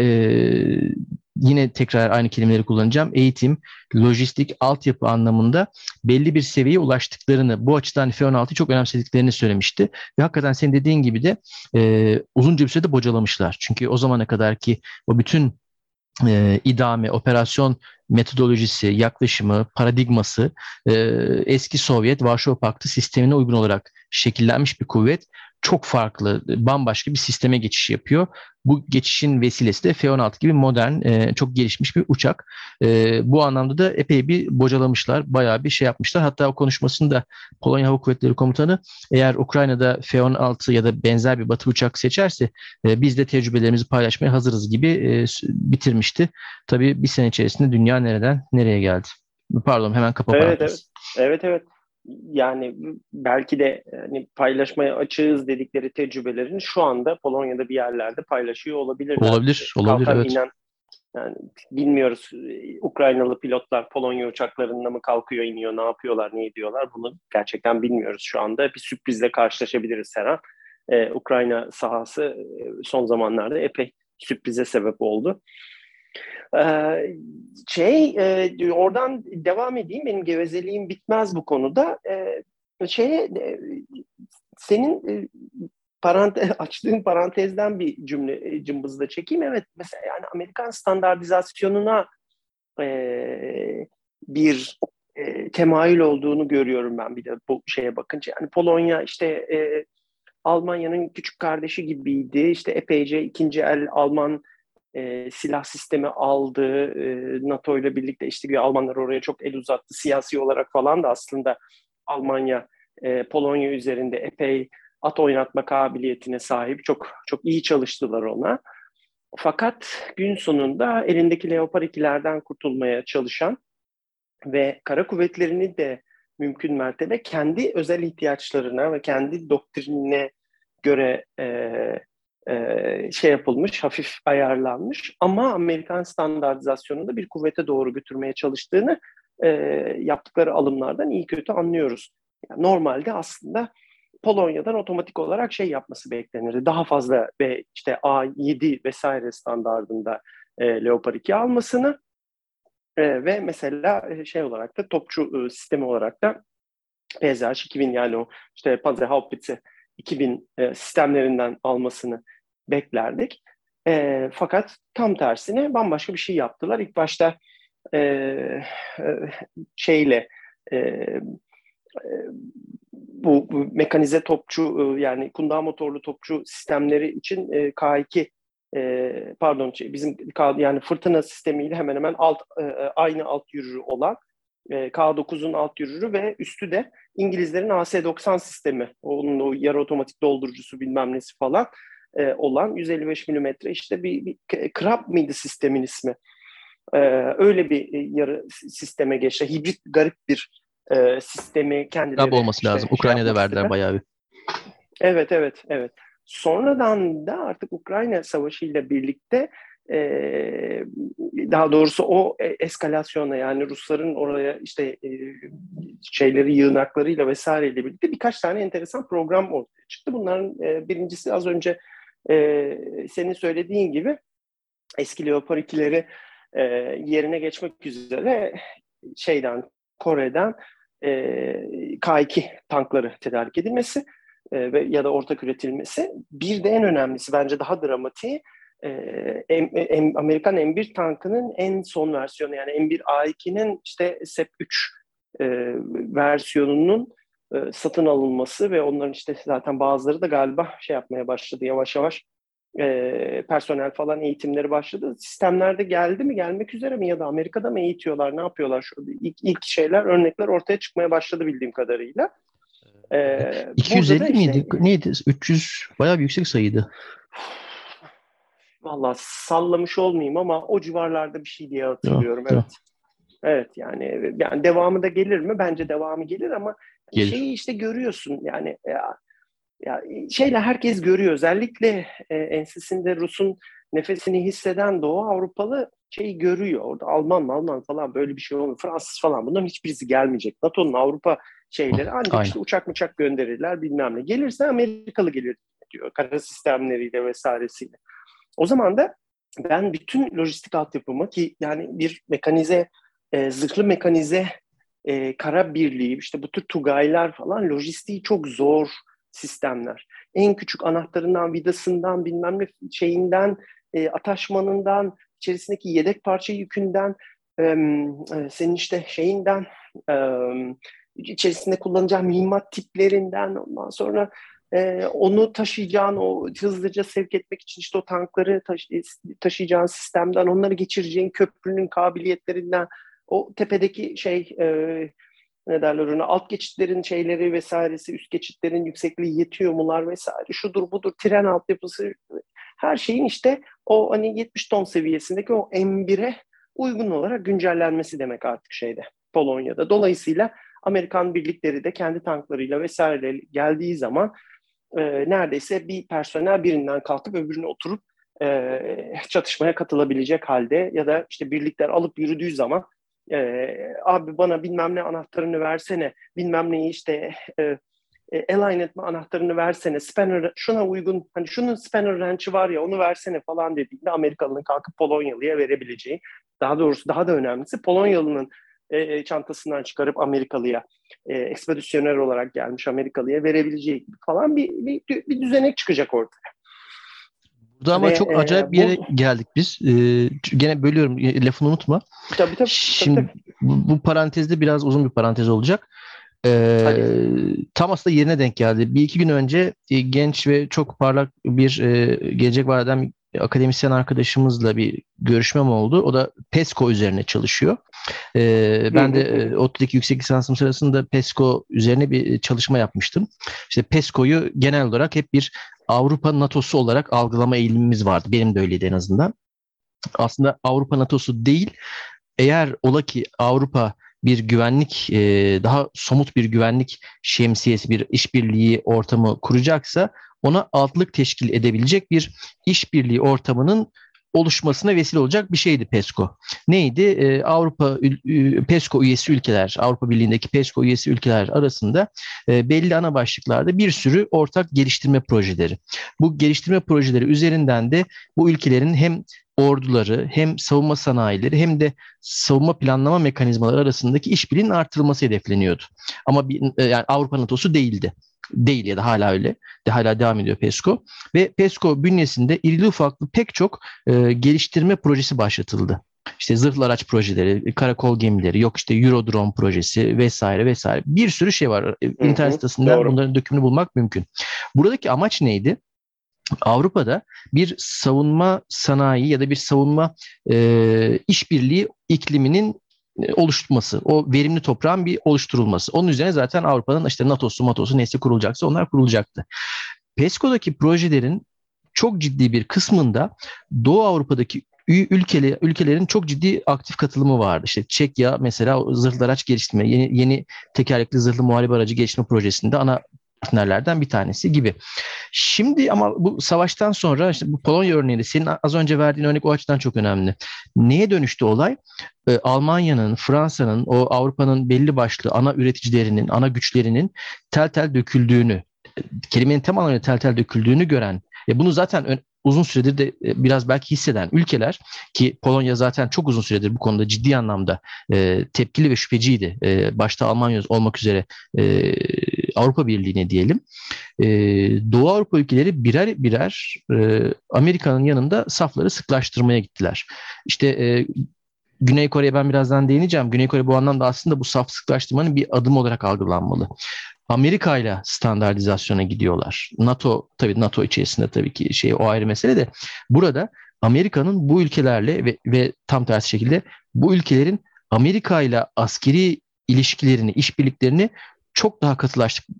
yine tekrar aynı kelimeleri kullanacağım. Eğitim, lojistik, altyapı anlamında belli bir seviyeye ulaştıklarını, bu açıdan F-16'yı çok önemsediklerini söylemişti. Ve hakikaten senin dediğin gibi de e, uzunca bir sürede bocalamışlar. Çünkü o zamana kadar ki o bütün e, idame, operasyon metodolojisi, yaklaşımı, paradigması e, eski Sovyet Varşova Paktı sistemine uygun olarak şekillenmiş bir kuvvet çok farklı, bambaşka bir sisteme geçiş yapıyor. Bu geçişin vesilesi de F-16 gibi modern, e, çok gelişmiş bir uçak. E, bu anlamda da epey bir bocalamışlar, bayağı bir şey yapmışlar. Hatta o konuşmasında Polonya Hava Kuvvetleri Komutanı eğer Ukrayna'da F-16 ya da benzer bir batı uçak seçerse e, biz de tecrübelerimizi paylaşmaya hazırız gibi e, bitirmişti. Tabii bir sene içerisinde dünya nereden nereye geldi? Pardon hemen kapa evet, evet, evet, evet yani belki de hani paylaşmaya açığız dedikleri tecrübelerini şu anda Polonya'da bir yerlerde paylaşıyor olabilirler. Olabilir, olabilir Kalkan evet. Inen, yani bilmiyoruz Ukraynalı pilotlar Polonya uçaklarında mı kalkıyor iniyor ne yapıyorlar ne ediyorlar bunu gerçekten bilmiyoruz şu anda bir sürprizle karşılaşabiliriz her an. Ee, Ukrayna sahası son zamanlarda epey sürprize sebep oldu. Ee, şey e, oradan devam edeyim benim gevezeliğim bitmez bu konuda. Ee, şey senin e, parante, açtığın parantezden bir cümle e, cımbızla çekeyim. Evet mesela yani Amerikan standartizasyonuna bir temayül olduğunu görüyorum ben bir de bu şeye bakınca. Yani Polonya işte Almanya'nın küçük kardeşi gibiydi. İşte epeyce ikinci el Alman e, silah sistemi aldı. E, NATO ile birlikte işte Almanlar oraya çok el uzattı. Siyasi olarak falan da aslında Almanya e, Polonya üzerinde epey at oynatma kabiliyetine sahip. Çok çok iyi çalıştılar ona. Fakat gün sonunda elindeki Leopard 2'lerden kurtulmaya çalışan ve kara kuvvetlerini de mümkün mertebe kendi özel ihtiyaçlarına ve kendi doktrinine göre e, e, şey yapılmış, hafif ayarlanmış ama Amerikan standartizasyonunda bir kuvvete doğru götürmeye çalıştığını e, yaptıkları alımlardan iyi kötü anlıyoruz. Yani normalde aslında Polonya'dan otomatik olarak şey yapması beklenirdi. Daha fazla ve işte A7 vesaire standartında e, Leopard 2 almasını e, ve mesela şey olarak da topçu e, sistemi olarak da PZH 2000 yani o işte Panzerhaubitze 2000 e, sistemlerinden almasını beklerdik. E, fakat tam tersine bambaşka bir şey yaptılar. İlk başta e, e, şeyle e, e, bu, bu mekanize topçu e, yani kundağı motorlu topçu sistemleri için e, K2 e, pardon şey, bizim yani fırtına sistemiyle hemen hemen alt e, aynı alt yürürü olan e, K9'un alt yürürü ve üstü de İngilizlerin AC-90 sistemi. Onun o yarı otomatik doldurucusu bilmem nesi falan e, olan 155 milimetre işte bir, bir Krab mıydı sistemin ismi? E, öyle bir e, yarı sisteme geçti. Hibrit garip bir e, sistemi kendileri... Krab olması işte, lazım. Şey Ukrayna'da verdiler bayağı bir. Evet, evet, evet. Sonradan da artık Ukrayna Savaşı ile birlikte e, daha doğrusu o eskalasyona yani Rusların oraya işte e, şeyleri yığınaklarıyla vesaireyle birlikte birkaç tane enteresan program ortaya çıktı. Bunların e, birincisi az önce e, senin söylediğin gibi eski Leopard 2'leri e, yerine geçmek üzere şeyden Kore'den e, K2 tankları tedarik edilmesi e, ve ya da ortak üretilmesi. Bir de en önemlisi bence daha dramatiği e, em, em, Amerikan M1 tankının en son versiyonu yani M1 A2'nin işte SEP-3 e, versiyonunun e, satın alınması ve onların işte zaten bazıları da galiba şey yapmaya başladı yavaş yavaş e, personel falan eğitimleri başladı. Sistemlerde geldi mi gelmek üzere mi ya da Amerika'da mı eğitiyorlar ne yapıyorlar? Şu, ilk, ilk şeyler örnekler ortaya çıkmaya başladı bildiğim kadarıyla. Ee, 250 miydi? Işte, Neydi? 300 bayağı bir yüksek sayıydı. Valla sallamış olmayayım ama o civarlarda bir şey diye hatırlıyorum. Ya, evet. Ya. Evet yani yani devamı da gelir mi? Bence devamı gelir ama Gelir. şeyi işte görüyorsun yani ya, ya şeyle herkes görüyor. Özellikle e, ensesinde Rus'un nefesini hisseden Doğu Avrupalı şey görüyor. Orada Alman Alman falan böyle bir şey olmuyor. Fransız falan bunların hiçbirisi gelmeyecek. NATO'nun Avrupa şeyleri ancak Aynen. işte uçak uçak gönderirler bilmem ne. Gelirse Amerikalı gelir diyor. Kara sistemleriyle vesairesiyle. O zaman da ben bütün lojistik altyapımı ki yani bir mekanize, e, zırhlı mekanize e, kara birliği, işte bu tür tugaylar falan lojistiği çok zor sistemler. En küçük anahtarından, vidasından, bilmem ne şeyinden, e, ataşmanından, içerisindeki yedek parça yükünden, e, senin işte şeyinden, e, içerisinde kullanacağın mühimmat tiplerinden, ondan sonra e, onu taşıyacağın, o hızlıca sevk etmek için işte o tankları taşı, taşıyacağın sistemden, onları geçireceğin köprünün kabiliyetlerinden, o tepedeki şey e, ne derler ona alt geçitlerin şeyleri vesairesi, üst geçitlerin yüksekliği yetiyor mular vesaire, şudur budur, tren altyapısı her şeyin işte o hani 70 ton seviyesindeki o M1'e uygun olarak güncellenmesi demek artık şeyde Polonya'da. Dolayısıyla Amerikan birlikleri de kendi tanklarıyla vesaire geldiği zaman e, neredeyse bir personel birinden kalkıp öbürüne oturup e, çatışmaya katılabilecek halde ya da işte birlikler alıp yürüdüğü zaman e, abi bana bilmem ne anahtarını versene, bilmem neyi işte e, e, align etme anahtarını versene, spanner şuna uygun, hani şunun spanner wrench'i var ya onu versene falan dediğinde Amerikalı'nın kalkıp Polonyalı'ya verebileceği, daha doğrusu daha da önemlisi Polonyalı'nın e, çantasından çıkarıp Amerikalı'ya e, ekspedisyoner olarak gelmiş Amerikalı'ya verebileceği falan bir, bir, bir düzenek çıkacak ortaya. Burada ama Ve, çok acayip bir yere bu, geldik biz. Ee, gene bölüyorum lafını unutma. Tabii tabii. Şimdi tabii, tabii. Bu, bu parantezde biraz uzun bir parantez olacak. Ee, tam aslında yerine denk geldi. Bir iki gün önce e, genç ve çok parlak bir e, gelecek vadeden akademisyen arkadaşımızla bir görüşmem oldu. O da PESCO üzerine çalışıyor. Ee, ben de e, ODTÜ'deki yüksek lisansım sırasında PESCO üzerine bir çalışma yapmıştım. İşte PESCO'yu genel olarak hep bir Avrupa NATO'su olarak algılama eğilimimiz vardı. Benim de öyleydi en azından. Aslında Avrupa NATO'su değil, eğer ola ki Avrupa bir güvenlik, e, daha somut bir güvenlik şemsiyesi, bir işbirliği ortamı kuracaksa ona altlık teşkil edebilecek bir işbirliği ortamının oluşmasına vesile olacak bir şeydi PESCO. Neydi? Ee, Avrupa PESCO üyesi ülkeler, Avrupa Birliği'ndeki PESCO üyesi ülkeler arasında e, belli ana başlıklarda bir sürü ortak geliştirme projeleri. Bu geliştirme projeleri üzerinden de bu ülkelerin hem orduları hem savunma sanayileri hem de savunma planlama mekanizmaları arasındaki işbirliğinin artırılması hedefleniyordu. Ama bir, e, yani Avrupa NATO'su değildi değil ya da hala öyle. De hala devam ediyor PESCO. Ve PESCO bünyesinde irili ufaklı pek çok e, geliştirme projesi başlatıldı. İşte zırhlı araç projeleri, karakol gemileri, yok işte Eurodrone projesi vesaire vesaire. Bir sürü şey var. E, internet sitesinden bunların dökümünü bulmak mümkün. Buradaki amaç neydi? Avrupa'da bir savunma sanayi ya da bir savunma e, işbirliği ikliminin e, oluşturması, o verimli toprağın bir oluşturulması. Onun üzerine zaten Avrupa'nın işte NATO'su, MATO'su neyse kurulacaksa onlar kurulacaktı. PESCO'daki projelerin çok ciddi bir kısmında Doğu Avrupa'daki ülkeli, ülkelerin çok ciddi aktif katılımı vardı. İşte Çekya mesela zırhlı araç geliştirme, yeni, yeni tekerlekli zırhlı muharebe aracı geliştirme projesinde ana partnerlerden bir tanesi gibi. Şimdi ama bu savaştan sonra işte bu Polonya örneğinde senin az önce verdiğin örnek o açıdan çok önemli. Neye dönüştü olay? Ee, Almanya'nın, Fransa'nın, o Avrupa'nın belli başlı ana üreticilerinin, ana güçlerinin tel tel döküldüğünü, kelimenin tam anlamıyla tel tel döküldüğünü gören e bunu zaten uzun süredir de e, biraz belki hisseden ülkeler ki Polonya zaten çok uzun süredir bu konuda ciddi anlamda e, tepkili ve şüpheciydi. E, başta Almanya olmak üzere e, Avrupa Birliği'ne diyelim. E, Doğu Avrupa ülkeleri birer birer e, Amerika'nın yanında safları sıklaştırmaya gittiler. İşte e, Güney Kore'ye ben birazdan değineceğim. Güney Kore bu anlamda aslında bu saf sıklaştırmanın bir adım olarak algılanmalı. Amerika ile standartizasyona gidiyorlar. NATO tabii NATO içerisinde tabii ki şey o ayrı mesele de burada Amerika'nın bu ülkelerle ve, ve tam tersi şekilde bu ülkelerin Amerika ile askeri ilişkilerini, işbirliklerini çok daha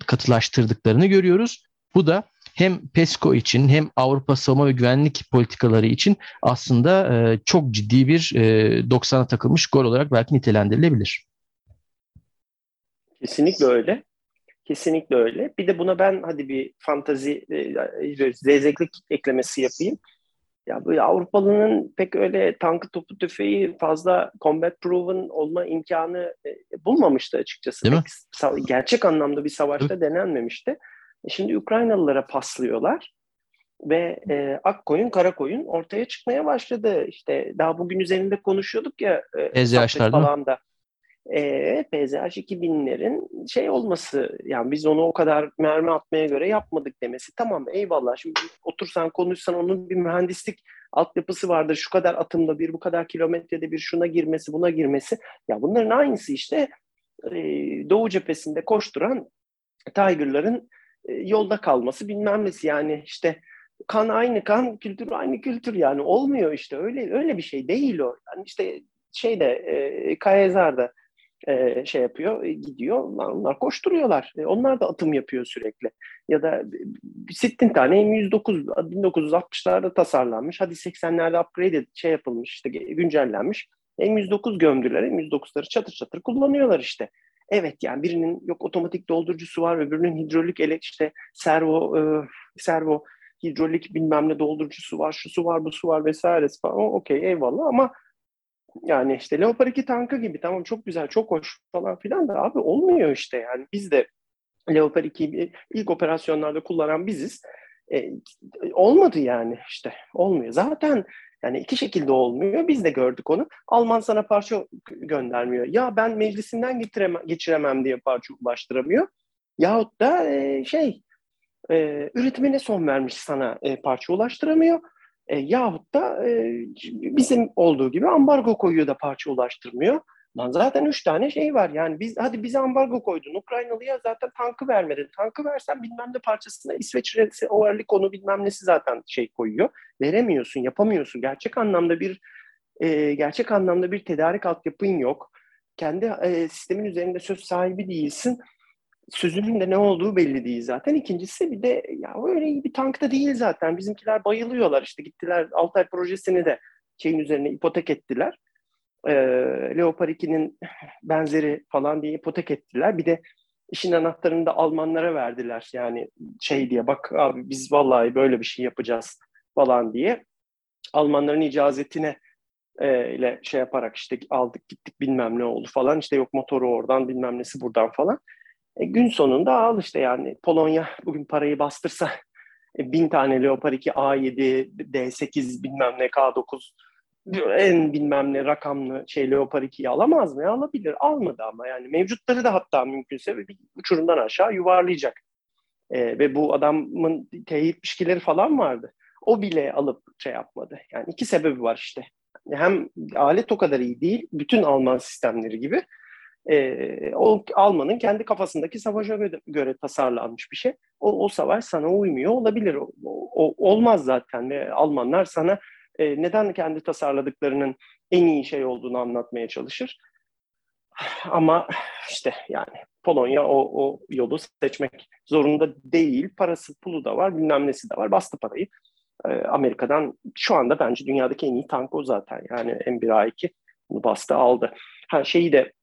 katılaştırdıklarını görüyoruz. Bu da hem PESCO için hem Avrupa savunma ve güvenlik politikaları için aslında e, çok ciddi bir e, 90'a takılmış gol olarak belki nitelendirilebilir. Kesinlikle öyle. Kesinlikle öyle. Bir de buna ben hadi bir fantazi, e, zevzeklik eklemesi yapayım. Ya bu Avrupalı'nın pek öyle tankı topu tüfeği fazla combat proven olma imkanı e, bulmamıştı açıkçası. Değil mi? Gerçek anlamda bir savaşta Hı. denenmemişti. E şimdi Ukraynalılara paslıyorlar ve e, ak koyun kara koyun ortaya çıkmaya başladı. İşte daha bugün üzerinde konuşuyorduk ya e, falan da. E, PZH 2000'lerin şey olması yani biz onu o kadar mermi atmaya göre yapmadık demesi. Tamam eyvallah şimdi otursan konuşsan onun bir mühendislik altyapısı vardır şu kadar atımda bir bu kadar kilometrede bir şuna girmesi buna girmesi. Ya bunların aynısı işte e, Doğu cephesinde koşturan Tiger'ların e, yolda kalması bilmem nesi. Yani işte kan aynı kan kültür aynı kültür. Yani olmuyor işte öyle öyle bir şey değil o. Yani işte şeyde e, Kayezar'da e, şey yapıyor, e, gidiyor. Onlar koşturuyorlar. E, onlar da atım yapıyor sürekli. Ya da sittin tane M109 1960'larda tasarlanmış. Hadi 80'lerde upgrade şey yapılmış, işte güncellenmiş. M109 gömdüler. M109'ları çatır çatır kullanıyorlar işte. Evet yani birinin yok otomatik doldurucusu var, öbürünün hidrolik ele işte servo e, servo hidrolik bilmem ne doldurucusu var, şu su var, bu su var vesaire falan. Okey eyvallah ama yani işte Leopard 2 tankı gibi tamam çok güzel, çok hoş falan filan da abi olmuyor işte yani. Biz de Leopard 2'yi ilk operasyonlarda kullanan biziz. E, olmadı yani işte olmuyor. Zaten yani iki şekilde olmuyor. Biz de gördük onu. Alman sana parça göndermiyor. Ya ben meclisinden getiremem, geçiremem diye parça ulaştıramıyor. Yahut da e, şey e, üretimine son vermiş sana e, parça ulaştıramıyor. E, yahut da e, bizim olduğu gibi ambargo koyuyor da parça ulaştırmıyor. Lan zaten üç tane şey var. Yani biz hadi bize ambargo koydun. Ukraynalıya zaten tankı vermedin. Tankı versen bilmem ne parçasına İsveç overlik onu bilmem nesi zaten şey koyuyor. Veremiyorsun, yapamıyorsun. Gerçek anlamda bir e, gerçek anlamda bir tedarik altyapın yok. Kendi e, sistemin üzerinde söz sahibi değilsin sözünün de ne olduğu belli değil zaten. İkincisi bir de ya öyle iyi bir tank da değil zaten. Bizimkiler bayılıyorlar işte gittiler Altay projesini de şeyin üzerine ipotek ettiler. Ee, Leopard 2'nin benzeri falan diye ipotek ettiler. Bir de işin anahtarını da Almanlara verdiler. Yani şey diye bak abi biz vallahi böyle bir şey yapacağız falan diye. Almanların icazetine e, ile şey yaparak işte aldık gittik bilmem ne oldu falan. İşte yok motoru oradan bilmem nesi buradan falan. E, gün sonunda al işte yani Polonya bugün parayı bastırsa e, bin tane Leopard 2 A7, D8 bilmem ne K9 en bilmem ne rakamlı şey Leopard 2'yi alamaz mı? Alabilir. Almadı ama yani mevcutları da hatta mümkünse bir uçurumdan aşağı yuvarlayacak. E, ve bu adamın teyit pişkileri falan vardı. O bile alıp şey yapmadı. Yani iki sebebi var işte. Hem alet o kadar iyi değil, bütün Alman sistemleri gibi e, o Alman'ın kendi kafasındaki savaşa göre, göre tasarlanmış bir şey. O, o savaş sana uymuyor olabilir. O, o, olmaz zaten ve Almanlar sana e, neden kendi tasarladıklarının en iyi şey olduğunu anlatmaya çalışır. Ama işte yani Polonya o, o yolu seçmek zorunda değil. Parası pulu da var, bilmem nesi de var. Bastı parayı. E, Amerika'dan şu anda bence dünyadaki en iyi tank o zaten. Yani M1A2 bunu bastı aldı. Ha şeyi de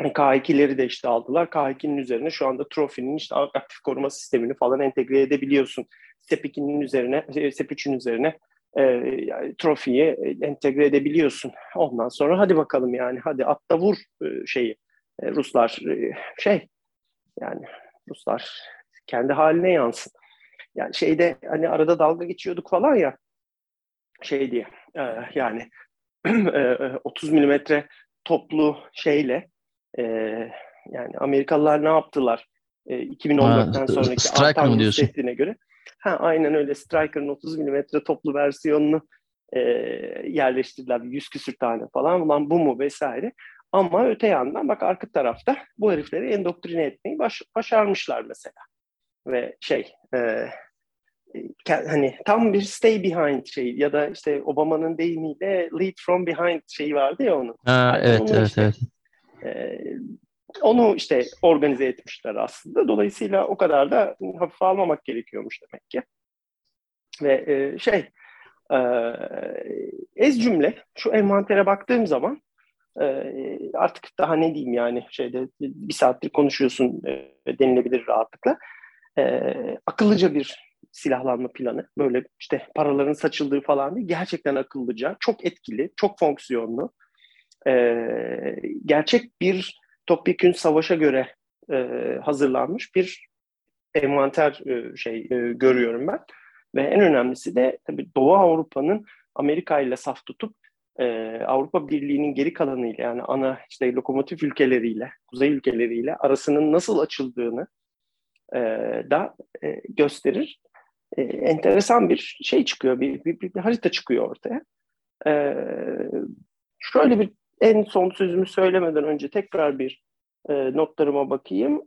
K2'leri de işte aldılar. K2'nin üzerine şu anda Trophy'nin işte aktif koruma sistemini falan entegre edebiliyorsun. Step 2'nin üzerine, Step 3'ün üzerine e, yani, Trophy'yi entegre edebiliyorsun. Ondan sonra hadi bakalım yani hadi atta vur e, şeyi. E, Ruslar e, şey yani Ruslar kendi haline yansın. Yani şeyde hani arada dalga geçiyorduk falan ya şey diye e, yani 30 e, milimetre toplu şeyle e, yani Amerikalılar ne yaptılar? E, 2014'ten sonraki mı diyorsun? göre. Ha, aynen öyle. Striker'ın 30 mm toplu versiyonunu e, yerleştirdiler. 100 küsür tane falan. Ulan bu mu vesaire. Ama öte yandan bak arka tarafta bu herifleri endoktrine etmeyi baş, başarmışlar mesela. Ve şey e, hani tam bir stay behind şey ya da işte Obama'nın deyimiyle lead from behind şeyi vardı ya onun. Ha, evet, evet, işte, evet. Onu işte organize etmişler aslında. Dolayısıyla o kadar da hafife almamak gerekiyormuş demek ki. Ve e, şey e, ez cümle şu envantere baktığım zaman artık daha ne diyeyim yani şeyde bir saattir konuşuyorsun denilebilir rahatlıkla. akıllıca bir silahlanma planı. Böyle işte paraların saçıldığı falan değil. Gerçekten akıllıca, çok etkili, çok fonksiyonlu. gerçek bir topyekün savaşa göre hazırlanmış bir envanter şey görüyorum ben. Ve en önemlisi de tabii Doğu Avrupa'nın Amerika ile saf tutup e, Avrupa Birliği'nin geri kalanıyla yani ana işte lokomotif ülkeleriyle, kuzey ülkeleriyle arasının nasıl açıldığını e, da e, gösterir. E, enteresan bir şey çıkıyor, bir, bir, bir harita çıkıyor ortaya. E, şöyle bir en son sözümü söylemeden önce tekrar bir e, notlarıma bakayım.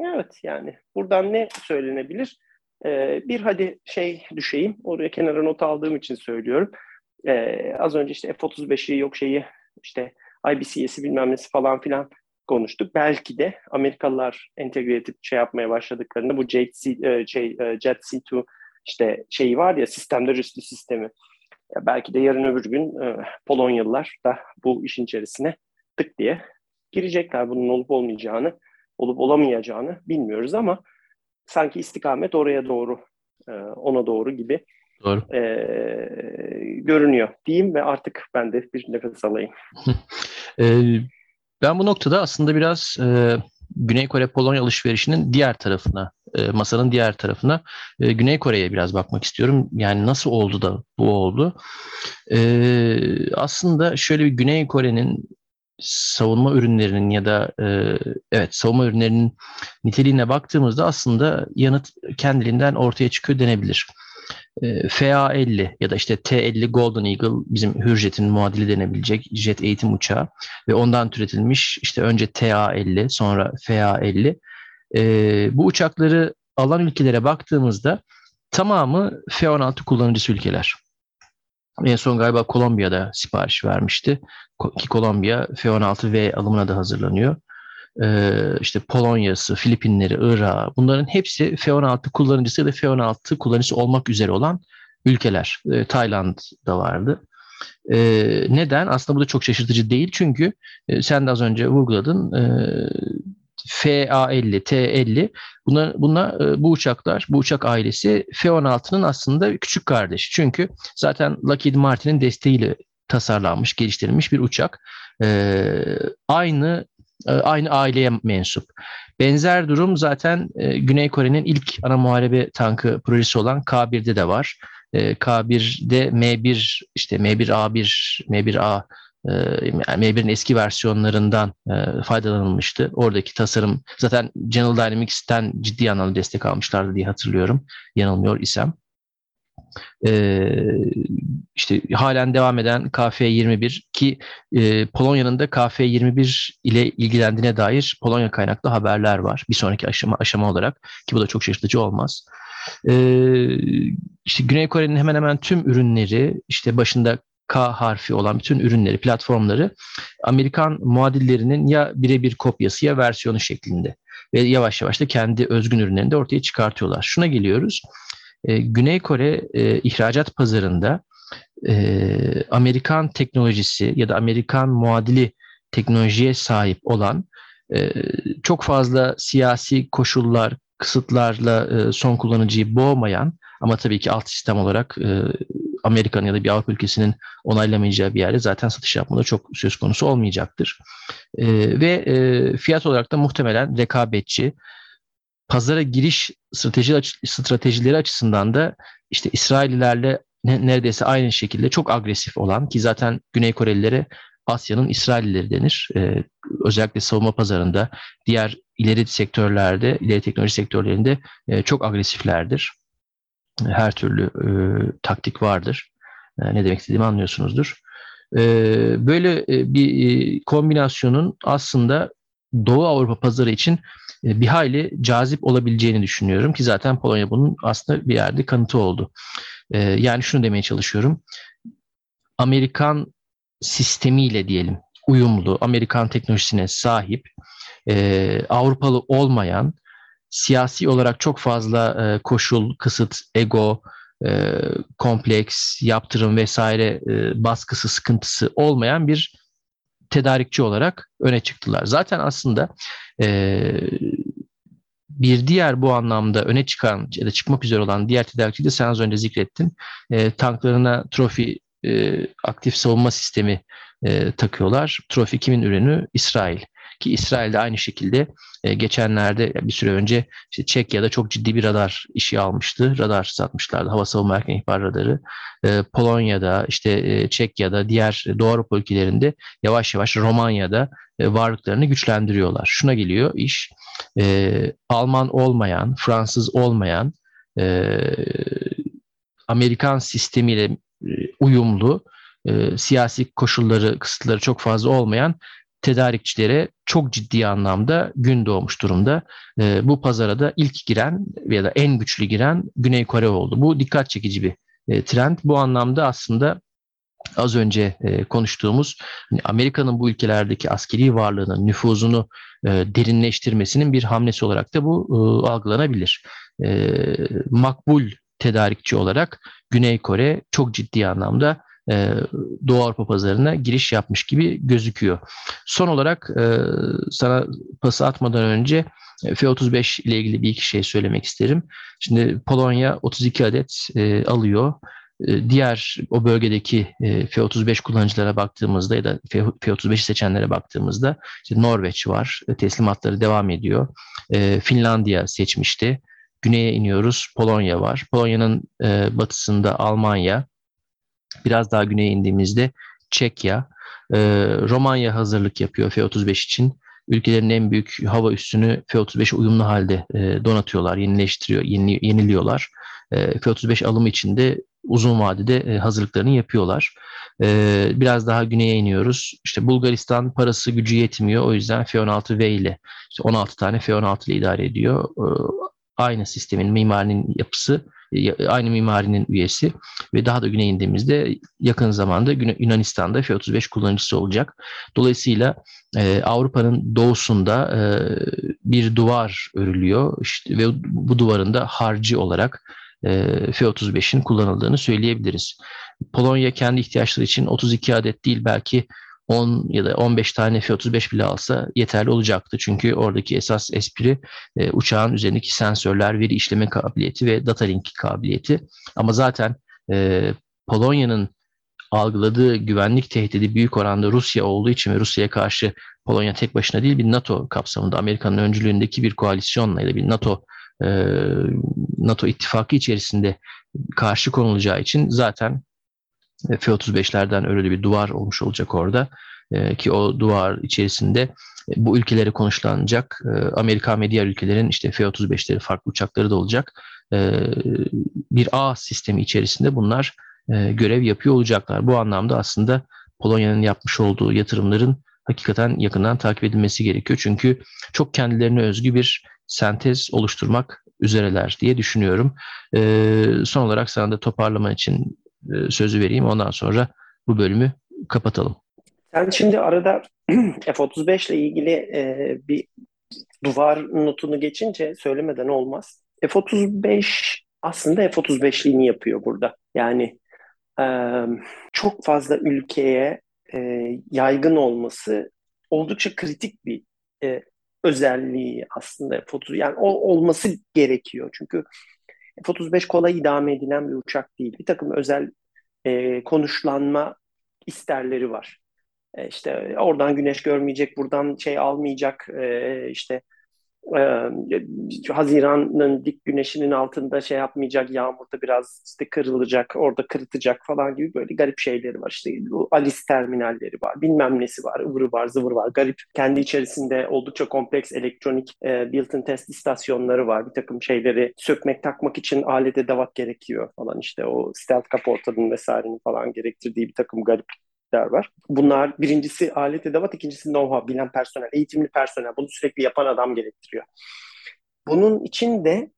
Evet yani buradan ne söylenebilir? E, bir hadi şey düşeyim, oraya kenara not aldığım için söylüyorum. Ee, az önce işte F-35'i yok şeyi işte IBCS'i bilmem nesi falan filan konuştuk. Belki de Amerikalılar entegre edip şey yapmaya başladıklarında bu Jet, C, e, şey, e, C2 işte şeyi var ya sistemler üstü sistemi. Belki de yarın öbür gün e, Polonyalılar da bu işin içerisine tık diye girecekler. Bunun olup olmayacağını, olup olamayacağını bilmiyoruz ama sanki istikamet oraya doğru, e, ona doğru gibi Doğru. E, görünüyor diyeyim ve artık ben de bir nefes alayım. e, ben bu noktada aslında biraz e, Güney Kore-Polonya alışverişinin diğer tarafına, e, masanın diğer tarafına, e, Güney Kore'ye biraz bakmak istiyorum. Yani nasıl oldu da bu oldu? E, aslında şöyle bir Güney Kore'nin savunma ürünlerinin ya da e, evet savunma ürünlerinin niteliğine baktığımızda aslında yanıt kendiliğinden ortaya çıkıyor denebilir. Ee, FA-50 ya da işte T-50 Golden Eagle bizim Hürjet'in muadili denebilecek jet eğitim uçağı ve ondan türetilmiş işte önce TA-50 sonra FA-50 e, bu uçakları alan ülkelere baktığımızda tamamı F-16 kullanıcısı ülkeler. En son galiba Kolombiya'da sipariş vermişti. Ki Kolombiya F-16V alımına da hazırlanıyor. Ee, işte Polonya'sı, Filipinleri, Irak bunların hepsi F-16 kullanıcısı ya da F-16 kullanıcısı olmak üzere olan ülkeler. Ee, Tayland da vardı. Ee, neden? Aslında bu da çok şaşırtıcı değil çünkü e, sen de az önce vurguladın e, FA-50, T-50 bunlar, bunlar e, bu uçaklar, bu uçak ailesi F-16'nın aslında küçük kardeşi. Çünkü zaten Lockheed Martin'in desteğiyle tasarlanmış, geliştirilmiş bir uçak. Ee, aynı e, aynı aileye mensup. Benzer durum zaten e, Güney Kore'nin ilk ana muharebe tankı projesi olan K1'de de var. E, K1'de M1 işte M1A1, M1A M1'in eski versiyonlarından faydalanılmıştı. Oradaki tasarım zaten General Dynamics'ten ciddi anlamda destek almışlardı diye hatırlıyorum. Yanılmıyor isem e, işte halen devam eden KF21 ki e, Polonya'nın da KF21 ile ilgilendiğine dair Polonya kaynaklı haberler var. Bir sonraki aşama aşama olarak ki bu da çok şaşırtıcı olmaz. E, işte Güney Kore'nin hemen hemen tüm ürünleri işte başında K harfi olan bütün ürünleri, platformları Amerikan muadillerinin ya birebir kopyası ya versiyonu şeklinde ve yavaş yavaş da kendi özgün ürünlerini de ortaya çıkartıyorlar. Şuna geliyoruz. E, Güney Kore e, ihracat pazarında e, Amerikan teknolojisi ya da Amerikan muadili teknolojiye sahip olan e, çok fazla siyasi koşullar, kısıtlarla e, son kullanıcıyı boğmayan ama tabii ki alt sistem olarak e, Amerika'nın ya da bir Avrupa ülkesinin onaylamayacağı bir yerde zaten satış yapmada çok söz konusu olmayacaktır. E, ve e, fiyat olarak da muhtemelen rekabetçi, pazara giriş strateji stratejileri açısından da işte İsraillilerle neredeyse aynı şekilde çok agresif olan ki zaten Güney Korelilere Asya'nın İsraillileri denir. Ee, özellikle savunma pazarında, diğer ileri sektörlerde, ileri teknoloji sektörlerinde e, çok agresiflerdir. Her türlü e, taktik vardır. E, ne demek istediğimi anlıyorsunuzdur. E, böyle e, bir e, kombinasyonun aslında Doğu Avrupa pazarı için bir hayli cazip olabileceğini düşünüyorum ki zaten Polonya bunun aslında bir yerde kanıtı oldu. E, yani şunu demeye çalışıyorum. Amerikan sistemiyle diyelim uyumlu, Amerikan teknolojisine sahip, e, Avrupalı olmayan, siyasi olarak çok fazla koşul, kısıt, ego, kompleks, yaptırım vesaire baskısı, sıkıntısı olmayan bir tedarikçi olarak öne çıktılar. Zaten aslında e, bir diğer bu anlamda öne çıkan ya da çıkmak üzere olan diğer tedarikçi de sen az önce zikrettin. E, tanklarına trofi e, aktif savunma sistemi e, takıyorlar. Trofi kimin ürünü? İsrail. Ki İsrail'de aynı şekilde e, geçenlerde bir süre önce işte Çekya'da çok ciddi bir radar işi almıştı. Radar satmışlardı. Hava savunma erken ihbar radarı. E, Polonya'da, işte e, Çekya'da, diğer Doğu Avrupa ülkelerinde yavaş yavaş Romanya'da e, varlıklarını güçlendiriyorlar. Şuna geliyor iş. E, Alman olmayan, Fransız olmayan e, Amerikan sistemiyle uyumlu e, siyasi koşulları, kısıtları çok fazla olmayan tedarikçilere çok ciddi anlamda gün doğmuş durumda. E, bu pazara da ilk giren ya da en güçlü giren Güney Kore oldu. Bu dikkat çekici bir e, trend. Bu anlamda aslında az önce e, konuştuğumuz hani Amerika'nın bu ülkelerdeki askeri varlığının nüfuzunu e, derinleştirmesinin bir hamlesi olarak da bu e, algılanabilir. E, makbul tedarikçi olarak Güney Kore çok ciddi anlamda e, Doğu Avrupa pazarına giriş yapmış gibi gözüküyor. Son olarak e, sana pası atmadan önce e, F-35 ile ilgili bir iki şey söylemek isterim. Şimdi Polonya 32 adet alıyor. Diğer o bölgedeki e, F-35 kullanıcılara baktığımızda ya da F-35 seçenlere baktığımızda işte Norveç var, teslimatları devam ediyor. Finlandiya seçmişti. Güneye iniyoruz, Polonya var. Polonya'nın batısında Almanya, biraz daha güneye indiğimizde Çekya, Romanya hazırlık yapıyor F-35 için. Ülkelerin en büyük hava üssünü F-35'e uyumlu halde donatıyorlar, yenileştiriyor, yeniliyorlar. F-35 alımı için de uzun vadede e, hazırlıklarını yapıyorlar. E, biraz daha güneye iniyoruz. İşte Bulgaristan parası gücü yetmiyor. O yüzden F-16V ile işte 16 tane F-16 ile idare ediyor. E, aynı sistemin mimarinin yapısı aynı mimarinin üyesi ve daha da güneye indiğimizde yakın zamanda Yunanistan'da F-35 kullanıcısı olacak. Dolayısıyla e, Avrupa'nın doğusunda e, bir duvar örülüyor işte, ve bu duvarın da harcı olarak e, F-35'in kullanıldığını söyleyebiliriz. Polonya kendi ihtiyaçları için 32 adet değil belki 10 ya da 15 tane F-35 bile alsa yeterli olacaktı. Çünkü oradaki esas espri e, uçağın üzerindeki sensörler, veri işleme kabiliyeti ve data link kabiliyeti. Ama zaten e, Polonya'nın algıladığı güvenlik tehdidi büyük oranda Rusya olduğu için ve Rusya'ya karşı Polonya tek başına değil bir NATO kapsamında Amerika'nın öncülüğündeki bir koalisyonla ya da bir NATO e, NATO ittifakı içerisinde karşı konulacağı için zaten F-35'lerden öyle bir duvar olmuş olacak orada e, ki o duvar içerisinde e, bu ülkeleri konuşlanacak Amerika ve diğer ülkelerin işte F-35'leri farklı uçakları da olacak bir ağ sistemi içerisinde bunlar görev yapıyor olacaklar. Bu anlamda aslında Polonya'nın yapmış olduğu yatırımların hakikaten yakından takip edilmesi gerekiyor. Çünkü çok kendilerine özgü bir sentez oluşturmak üzereler diye düşünüyorum. E, son olarak sana da toparlama için e, sözü vereyim. Ondan sonra bu bölümü kapatalım. Sen şimdi arada F-35 ile ilgili e, bir duvar notunu geçince söylemeden olmaz. F-35 aslında F-35'liğini yapıyor burada. Yani e, çok fazla ülkeye e, yaygın olması oldukça kritik bir e, özelliği aslında F-30 yani o olması gerekiyor. Çünkü F-35 kolay idame edilen bir uçak değil. Bir takım özel e, konuşlanma isterleri var. E, işte oradan güneş görmeyecek, buradan şey almayacak, e, işte e, Haziran'ın dik güneşinin altında şey yapmayacak, yağmurda biraz işte kırılacak, orada kırıtacak falan gibi böyle garip şeyleri var. İşte bu Alice terminalleri var, bilmem nesi var, ıvırı var, zıvır var. Garip kendi içerisinde oldukça kompleks elektronik e, built-in test istasyonları var. Bir takım şeyleri sökmek, takmak için alet edevat gerekiyor falan. işte o stealth kaportanın vesairenin falan gerektirdiği bir takım garip var. Bunlar birincisi alet edevat, ikincisi know-how, bilen personel, eğitimli personel. Bunu sürekli yapan adam gerektiriyor. Bunun için de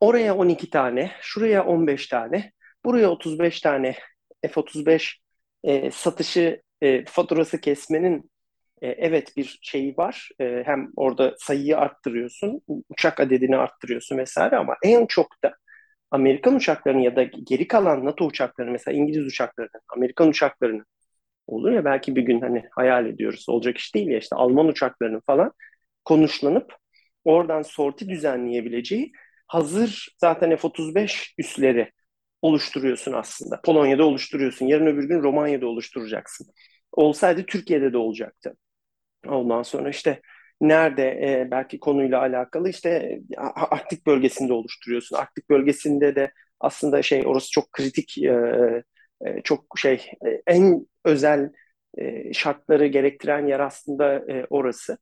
oraya 12 tane, şuraya 15 tane, buraya 35 tane F-35 e, satışı e, faturası kesmenin e, evet bir şeyi var. E, hem orada sayıyı arttırıyorsun, uçak adedini arttırıyorsun vesaire ama en çok da Amerikan uçaklarının ya da geri kalan NATO uçaklarının mesela İngiliz uçaklarının, Amerikan uçaklarının olur ya belki bir gün hani hayal ediyoruz olacak iş değil ya işte Alman uçaklarının falan konuşlanıp oradan sorti düzenleyebileceği hazır zaten F-35 üsleri oluşturuyorsun aslında. Polonya'da oluşturuyorsun. Yarın öbür gün Romanya'da oluşturacaksın. Olsaydı Türkiye'de de olacaktı. Ondan sonra işte nerede e, belki konuyla alakalı işte Arktik bölgesinde oluşturuyorsun. Arktik bölgesinde de aslında şey orası çok kritik e, e, çok şey e, en özel e, şartları gerektiren yer aslında e, orası.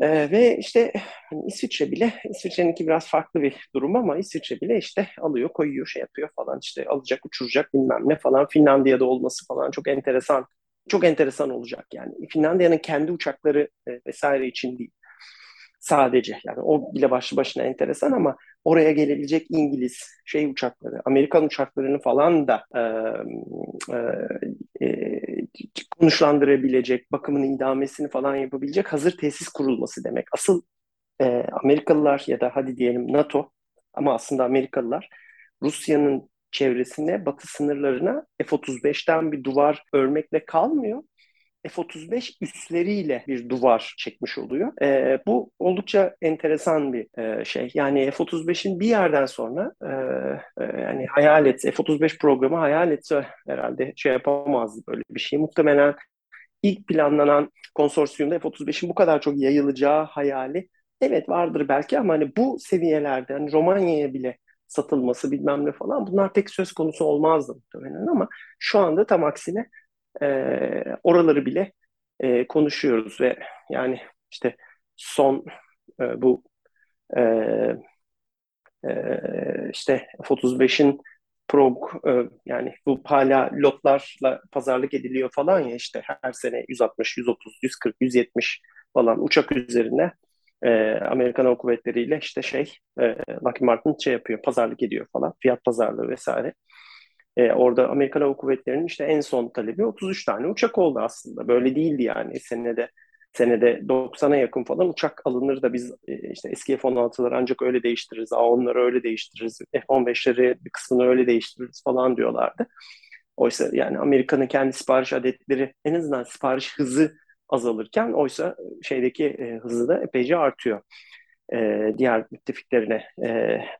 Ee, ve işte hani İsviçre bile, İsviçre'ninki biraz farklı bir durum ama İsviçre bile işte alıyor, koyuyor, şey yapıyor falan işte alacak, uçuracak bilmem ne falan. Finlandiya'da olması falan çok enteresan, çok enteresan olacak yani. Finlandiya'nın kendi uçakları e, vesaire için değil sadece. Yani o bile başlı başına enteresan ama oraya gelebilecek İngiliz şey uçakları, Amerikan uçaklarını falan da e, e, konuşlandırabilecek, bakımını idamesini falan yapabilecek hazır tesis kurulması demek. Asıl e, Amerikalılar ya da hadi diyelim NATO ama aslında Amerikalılar Rusya'nın çevresine, batı sınırlarına F-35'ten bir duvar örmekle kalmıyor. F-35 üsleriyle bir duvar çekmiş oluyor. E, bu oldukça enteresan bir e, şey. Yani F-35'in bir yerden sonra e, e, yani hayal etse, F-35 programı hayal etse herhalde şey yapamazdı böyle bir şey. Muhtemelen ilk planlanan konsorsiyumda F-35'in bu kadar çok yayılacağı hayali evet vardır belki ama hani bu seviyelerde hani Romanya'ya bile satılması bilmem ne falan bunlar pek söz konusu olmazdı muhtemelen ama şu anda tam aksine e, oraları bile e, konuşuyoruz ve yani işte son e, bu e, e, işte F-35'in prog e, yani bu hala lotlarla pazarlık ediliyor falan ya işte her sene 160, 130, 140, 170 falan uçak üzerine e, Amerikan Hava Kuvvetleri ile işte şey e, Lockheed Martin şey yapıyor pazarlık ediyor falan fiyat pazarlığı vesaire. E, orada Amerikan Hava Kuvvetleri'nin işte en son talebi 33 tane uçak oldu aslında. Böyle değildi yani senede senede 90'a yakın falan uçak alınır da biz e, işte eski F-16'ları ancak öyle değiştiririz, A-10'ları öyle değiştiririz, F-15'leri bir kısmını öyle değiştiririz falan diyorlardı. Oysa yani Amerika'nın kendi sipariş adetleri en azından sipariş hızı azalırken oysa şeydeki e, hızı da epeyce artıyor. E, diğer müttefiklerine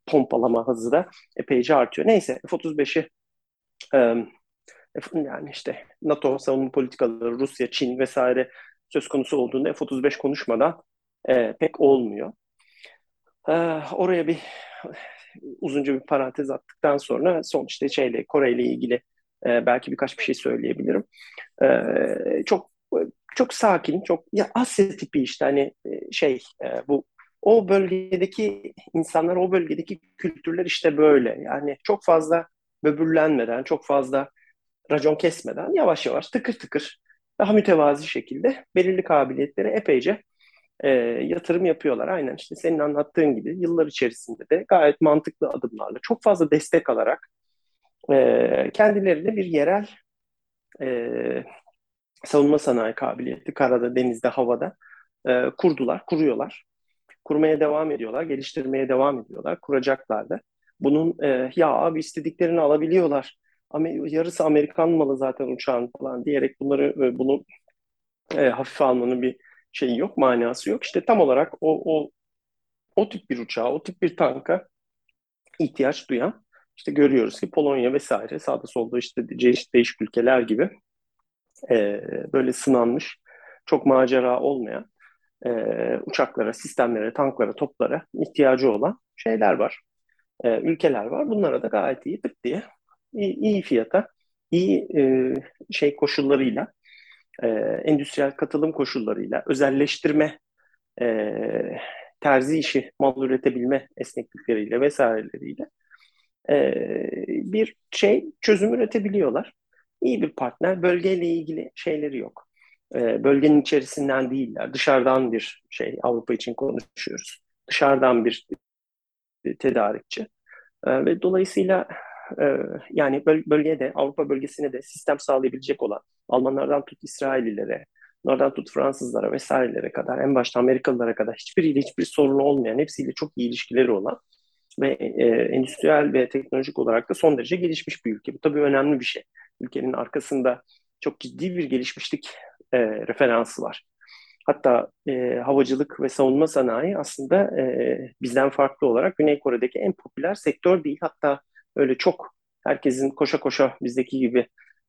pompalama hızı da epeyce artıyor. Neyse F-35'i yani işte NATO savunma politikaları, Rusya, Çin vesaire söz konusu olduğunda F-35 konuşmadan e, pek olmuyor. E, oraya bir uzunca bir parantez attıktan sonra son işte şeyle Kore ile ilgili e, belki birkaç bir şey söyleyebilirim. E, çok çok sakin, çok ya Asya tipi işte hani şey e, bu o bölgedeki insanlar, o bölgedeki kültürler işte böyle. Yani çok fazla böbürlenmeden, çok fazla racon kesmeden yavaş yavaş tıkır tıkır daha mütevazi şekilde belirli kabiliyetlere epeyce e, yatırım yapıyorlar. Aynen işte senin anlattığın gibi yıllar içerisinde de gayet mantıklı adımlarla çok fazla destek alarak e, kendilerine bir yerel e, savunma sanayi kabiliyeti karada, denizde, havada e, kurdular, kuruyorlar. Kurmaya devam ediyorlar, geliştirmeye devam ediyorlar, kuracaklar da. Bunun e, ya abi istediklerini alabiliyorlar. Amer yarısı Amerikan malı zaten uçağın falan diyerek bunları e, bunu e, hafife almanın bir şeyi yok, manası yok. İşte tam olarak o o o tip bir uçağa, o tip bir tanka ihtiyaç duyan işte görüyoruz ki Polonya vesaire sağda solda işte değişik, değişik ülkeler gibi e, böyle sınanmış, çok macera olmayan e, uçaklara, sistemlere, tanklara, toplara ihtiyacı olan şeyler var e, ülkeler var. Bunlara da gayet iyi tık diye iyi, iyi fiyata, iyi e, şey koşullarıyla, e, endüstriyel katılım koşullarıyla, özelleştirme, e, terzi işi, mal üretebilme esneklikleriyle vesaireleriyle e, bir şey çözüm üretebiliyorlar. İyi bir partner, bölgeyle ilgili şeyleri yok. E, bölgenin içerisinden değiller, dışarıdan bir şey Avrupa için konuşuyoruz. Dışarıdan bir tedarikçi. Ve dolayısıyla yani böl bölgede, Avrupa bölgesine de sistem sağlayabilecek olan Almanlardan tut İsraillilere, Onlardan tut Fransızlara vesairelere kadar, en başta Amerikalılara kadar hiçbiriyle hiçbir sorunu olmayan, hepsiyle çok iyi ilişkileri olan ve e, endüstriyel ve teknolojik olarak da son derece gelişmiş bir ülke. Bu tabii önemli bir şey. Ülkenin arkasında çok ciddi bir gelişmişlik e, referansı var. Hatta e, havacılık ve savunma sanayi aslında e, bizden farklı olarak Güney Kore'deki en popüler sektör değil. Hatta öyle çok herkesin koşa koşa bizdeki gibi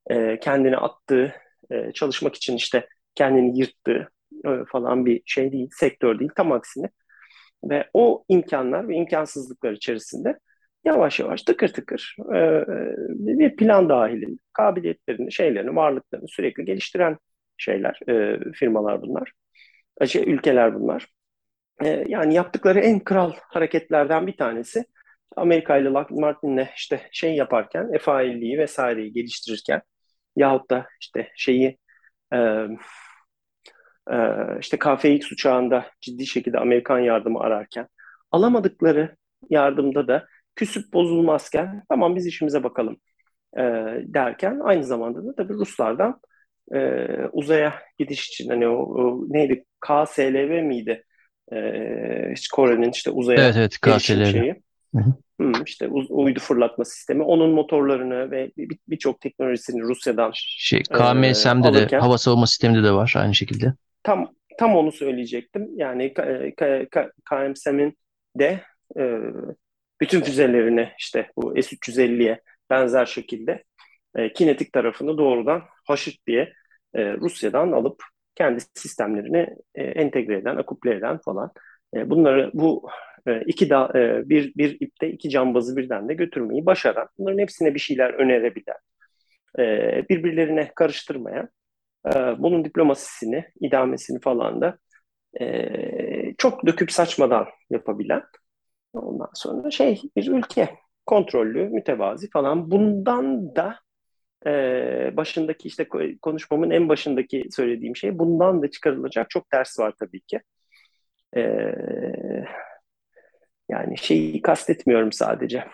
e, kendini attığı, e, çalışmak için işte kendini yırttığı e, falan bir şey değil, sektör değil. Tam aksine. Ve o imkanlar ve imkansızlıklar içerisinde yavaş yavaş tıkır tıkır e, e bir plan dahilinde kabiliyetlerini, şeylerini, varlıklarını sürekli geliştiren şeyler, e, firmalar bunlar. Şey, ülkeler bunlar. E, yani yaptıkları en kral hareketlerden bir tanesi Amerika ile Lockheed Martin'le işte şey yaparken, F-50'yi vesaireyi geliştirirken yahut da işte şeyi e, e, işte KFX uçağında ciddi şekilde Amerikan yardımı ararken alamadıkları yardımda da küsüp bozulmazken tamam biz işimize bakalım e, derken aynı zamanda da tabii Ruslardan e, uzaya gidiş için hani o, o neydi KSLV miydi? E, Kore'nin işte uzaya evet, evet, KSLV. şeyi. Hı hı. Hmm, işte uydu fırlatma sistemi. Onun motorlarını ve birçok bir teknolojisini Rusya'dan şey KMSM'de e, de hava savunma sisteminde de var aynı şekilde. Tam tam onu söyleyecektim. Yani KMSM'in de e, bütün füzelerini işte bu S-350'ye benzer şekilde e, kinetik tarafını doğrudan haşırt diye e, Rusya'dan alıp kendi sistemlerini e, entegre eden, akuple eden falan. E, bunları bu e, iki da e, bir bir ipte iki cambazı birden de götürmeyi başaran, bunların hepsine bir şeyler önerebilen, e, birbirlerine karıştırmayan, e, bunun diplomasisini, idamesini falan da e, çok döküp saçmadan yapabilen, ondan sonra şey bir ülke kontrollü, mütevazi falan. Bundan da e, başındaki işte konuşmamın en başındaki söylediğim şey bundan da çıkarılacak çok ders var tabii ki. E, yani şeyi kastetmiyorum sadece.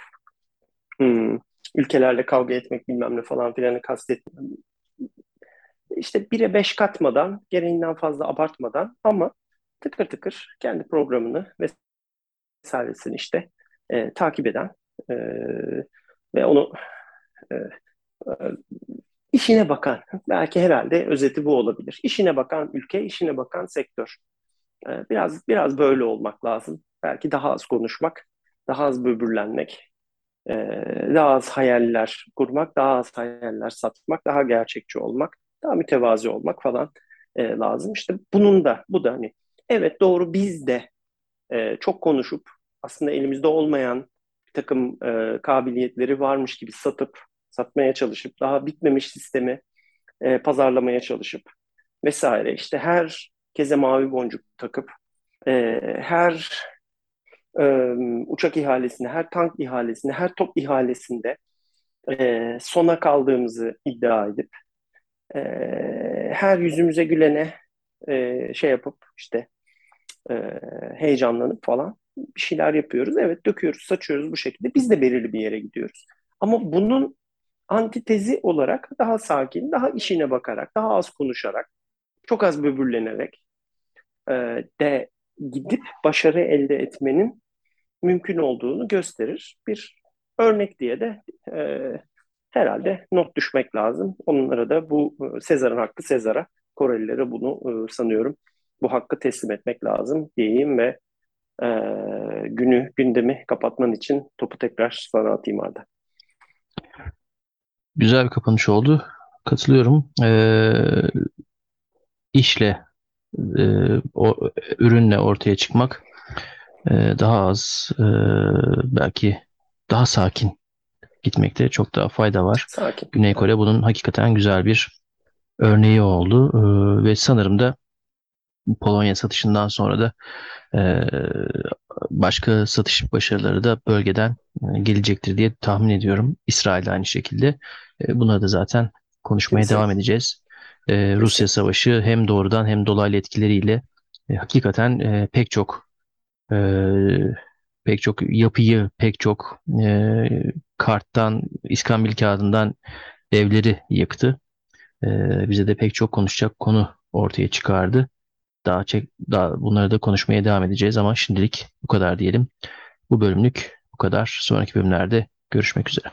Hmm, ülkelerle kavga etmek bilmem ne falan filanı kastetmiyorum. İşte bire beş katmadan, gereğinden fazla abartmadan ama tıkır tıkır kendi programını vesairesini işte e, takip eden e, ve onu e, işine bakan, belki herhalde özeti bu olabilir. İşine bakan ülke, işine bakan sektör. Ee, biraz biraz böyle olmak lazım. Belki daha az konuşmak, daha az böbürlenmek, e, daha az hayaller kurmak, daha az hayaller satmak, daha gerçekçi olmak, daha mütevazi olmak falan e, lazım. İşte bunun da, bu da hani evet doğru biz de e, çok konuşup aslında elimizde olmayan bir takım kabiliyetleri varmış gibi satıp satmaya çalışıp daha bitmemiş sistemi e, pazarlamaya çalışıp vesaire işte her keze mavi boncuk takıp e, her e, uçak ihalesinde, her tank ihalesinde, her top ihalesinde e, sona kaldığımızı iddia edip e, her yüzümüze gülene e, şey yapıp işte e, heyecanlanıp falan bir şeyler yapıyoruz. Evet döküyoruz, saçıyoruz bu şekilde. Biz de belirli bir yere gidiyoruz. Ama bunun antitezi olarak daha sakin, daha işine bakarak, daha az konuşarak, çok az böbürlenerek e, de gidip başarı elde etmenin mümkün olduğunu gösterir. Bir örnek diye de e, herhalde not düşmek lazım. Onlara da bu Sezar'ın hakkı Sezar'a, Korelilere bunu e, sanıyorum bu hakkı teslim etmek lazım diyeyim ve e, günü, gündemi kapatman için topu tekrar sana atayım Arda. Güzel bir kapanış oldu. Katılıyorum. Ee, işle, e, o, ürünle ortaya çıkmak e, daha az, e, belki daha sakin gitmekte çok daha fayda var. Sakin. Güney Kore bunun hakikaten güzel bir örneği oldu. Ee, ve sanırım da Polonya satışından sonra da e, başka satış başarıları da bölgeden e, gelecektir diye tahmin ediyorum. İsrail aynı şekilde. E, buna da zaten konuşmaya Kesinlikle. devam edeceğiz. E, Rusya Savaşı hem doğrudan hem dolaylı etkileriyle e, hakikaten e, pek çok e, pek çok yapıyı, pek çok e, karttan, iskambil kağıdından evleri yıktı. E, bize de pek çok konuşacak konu ortaya çıkardı. Daha, çek, daha bunları da konuşmaya devam edeceğiz ama şimdilik bu kadar diyelim. Bu bölümlük bu kadar. Sonraki bölümlerde görüşmek üzere.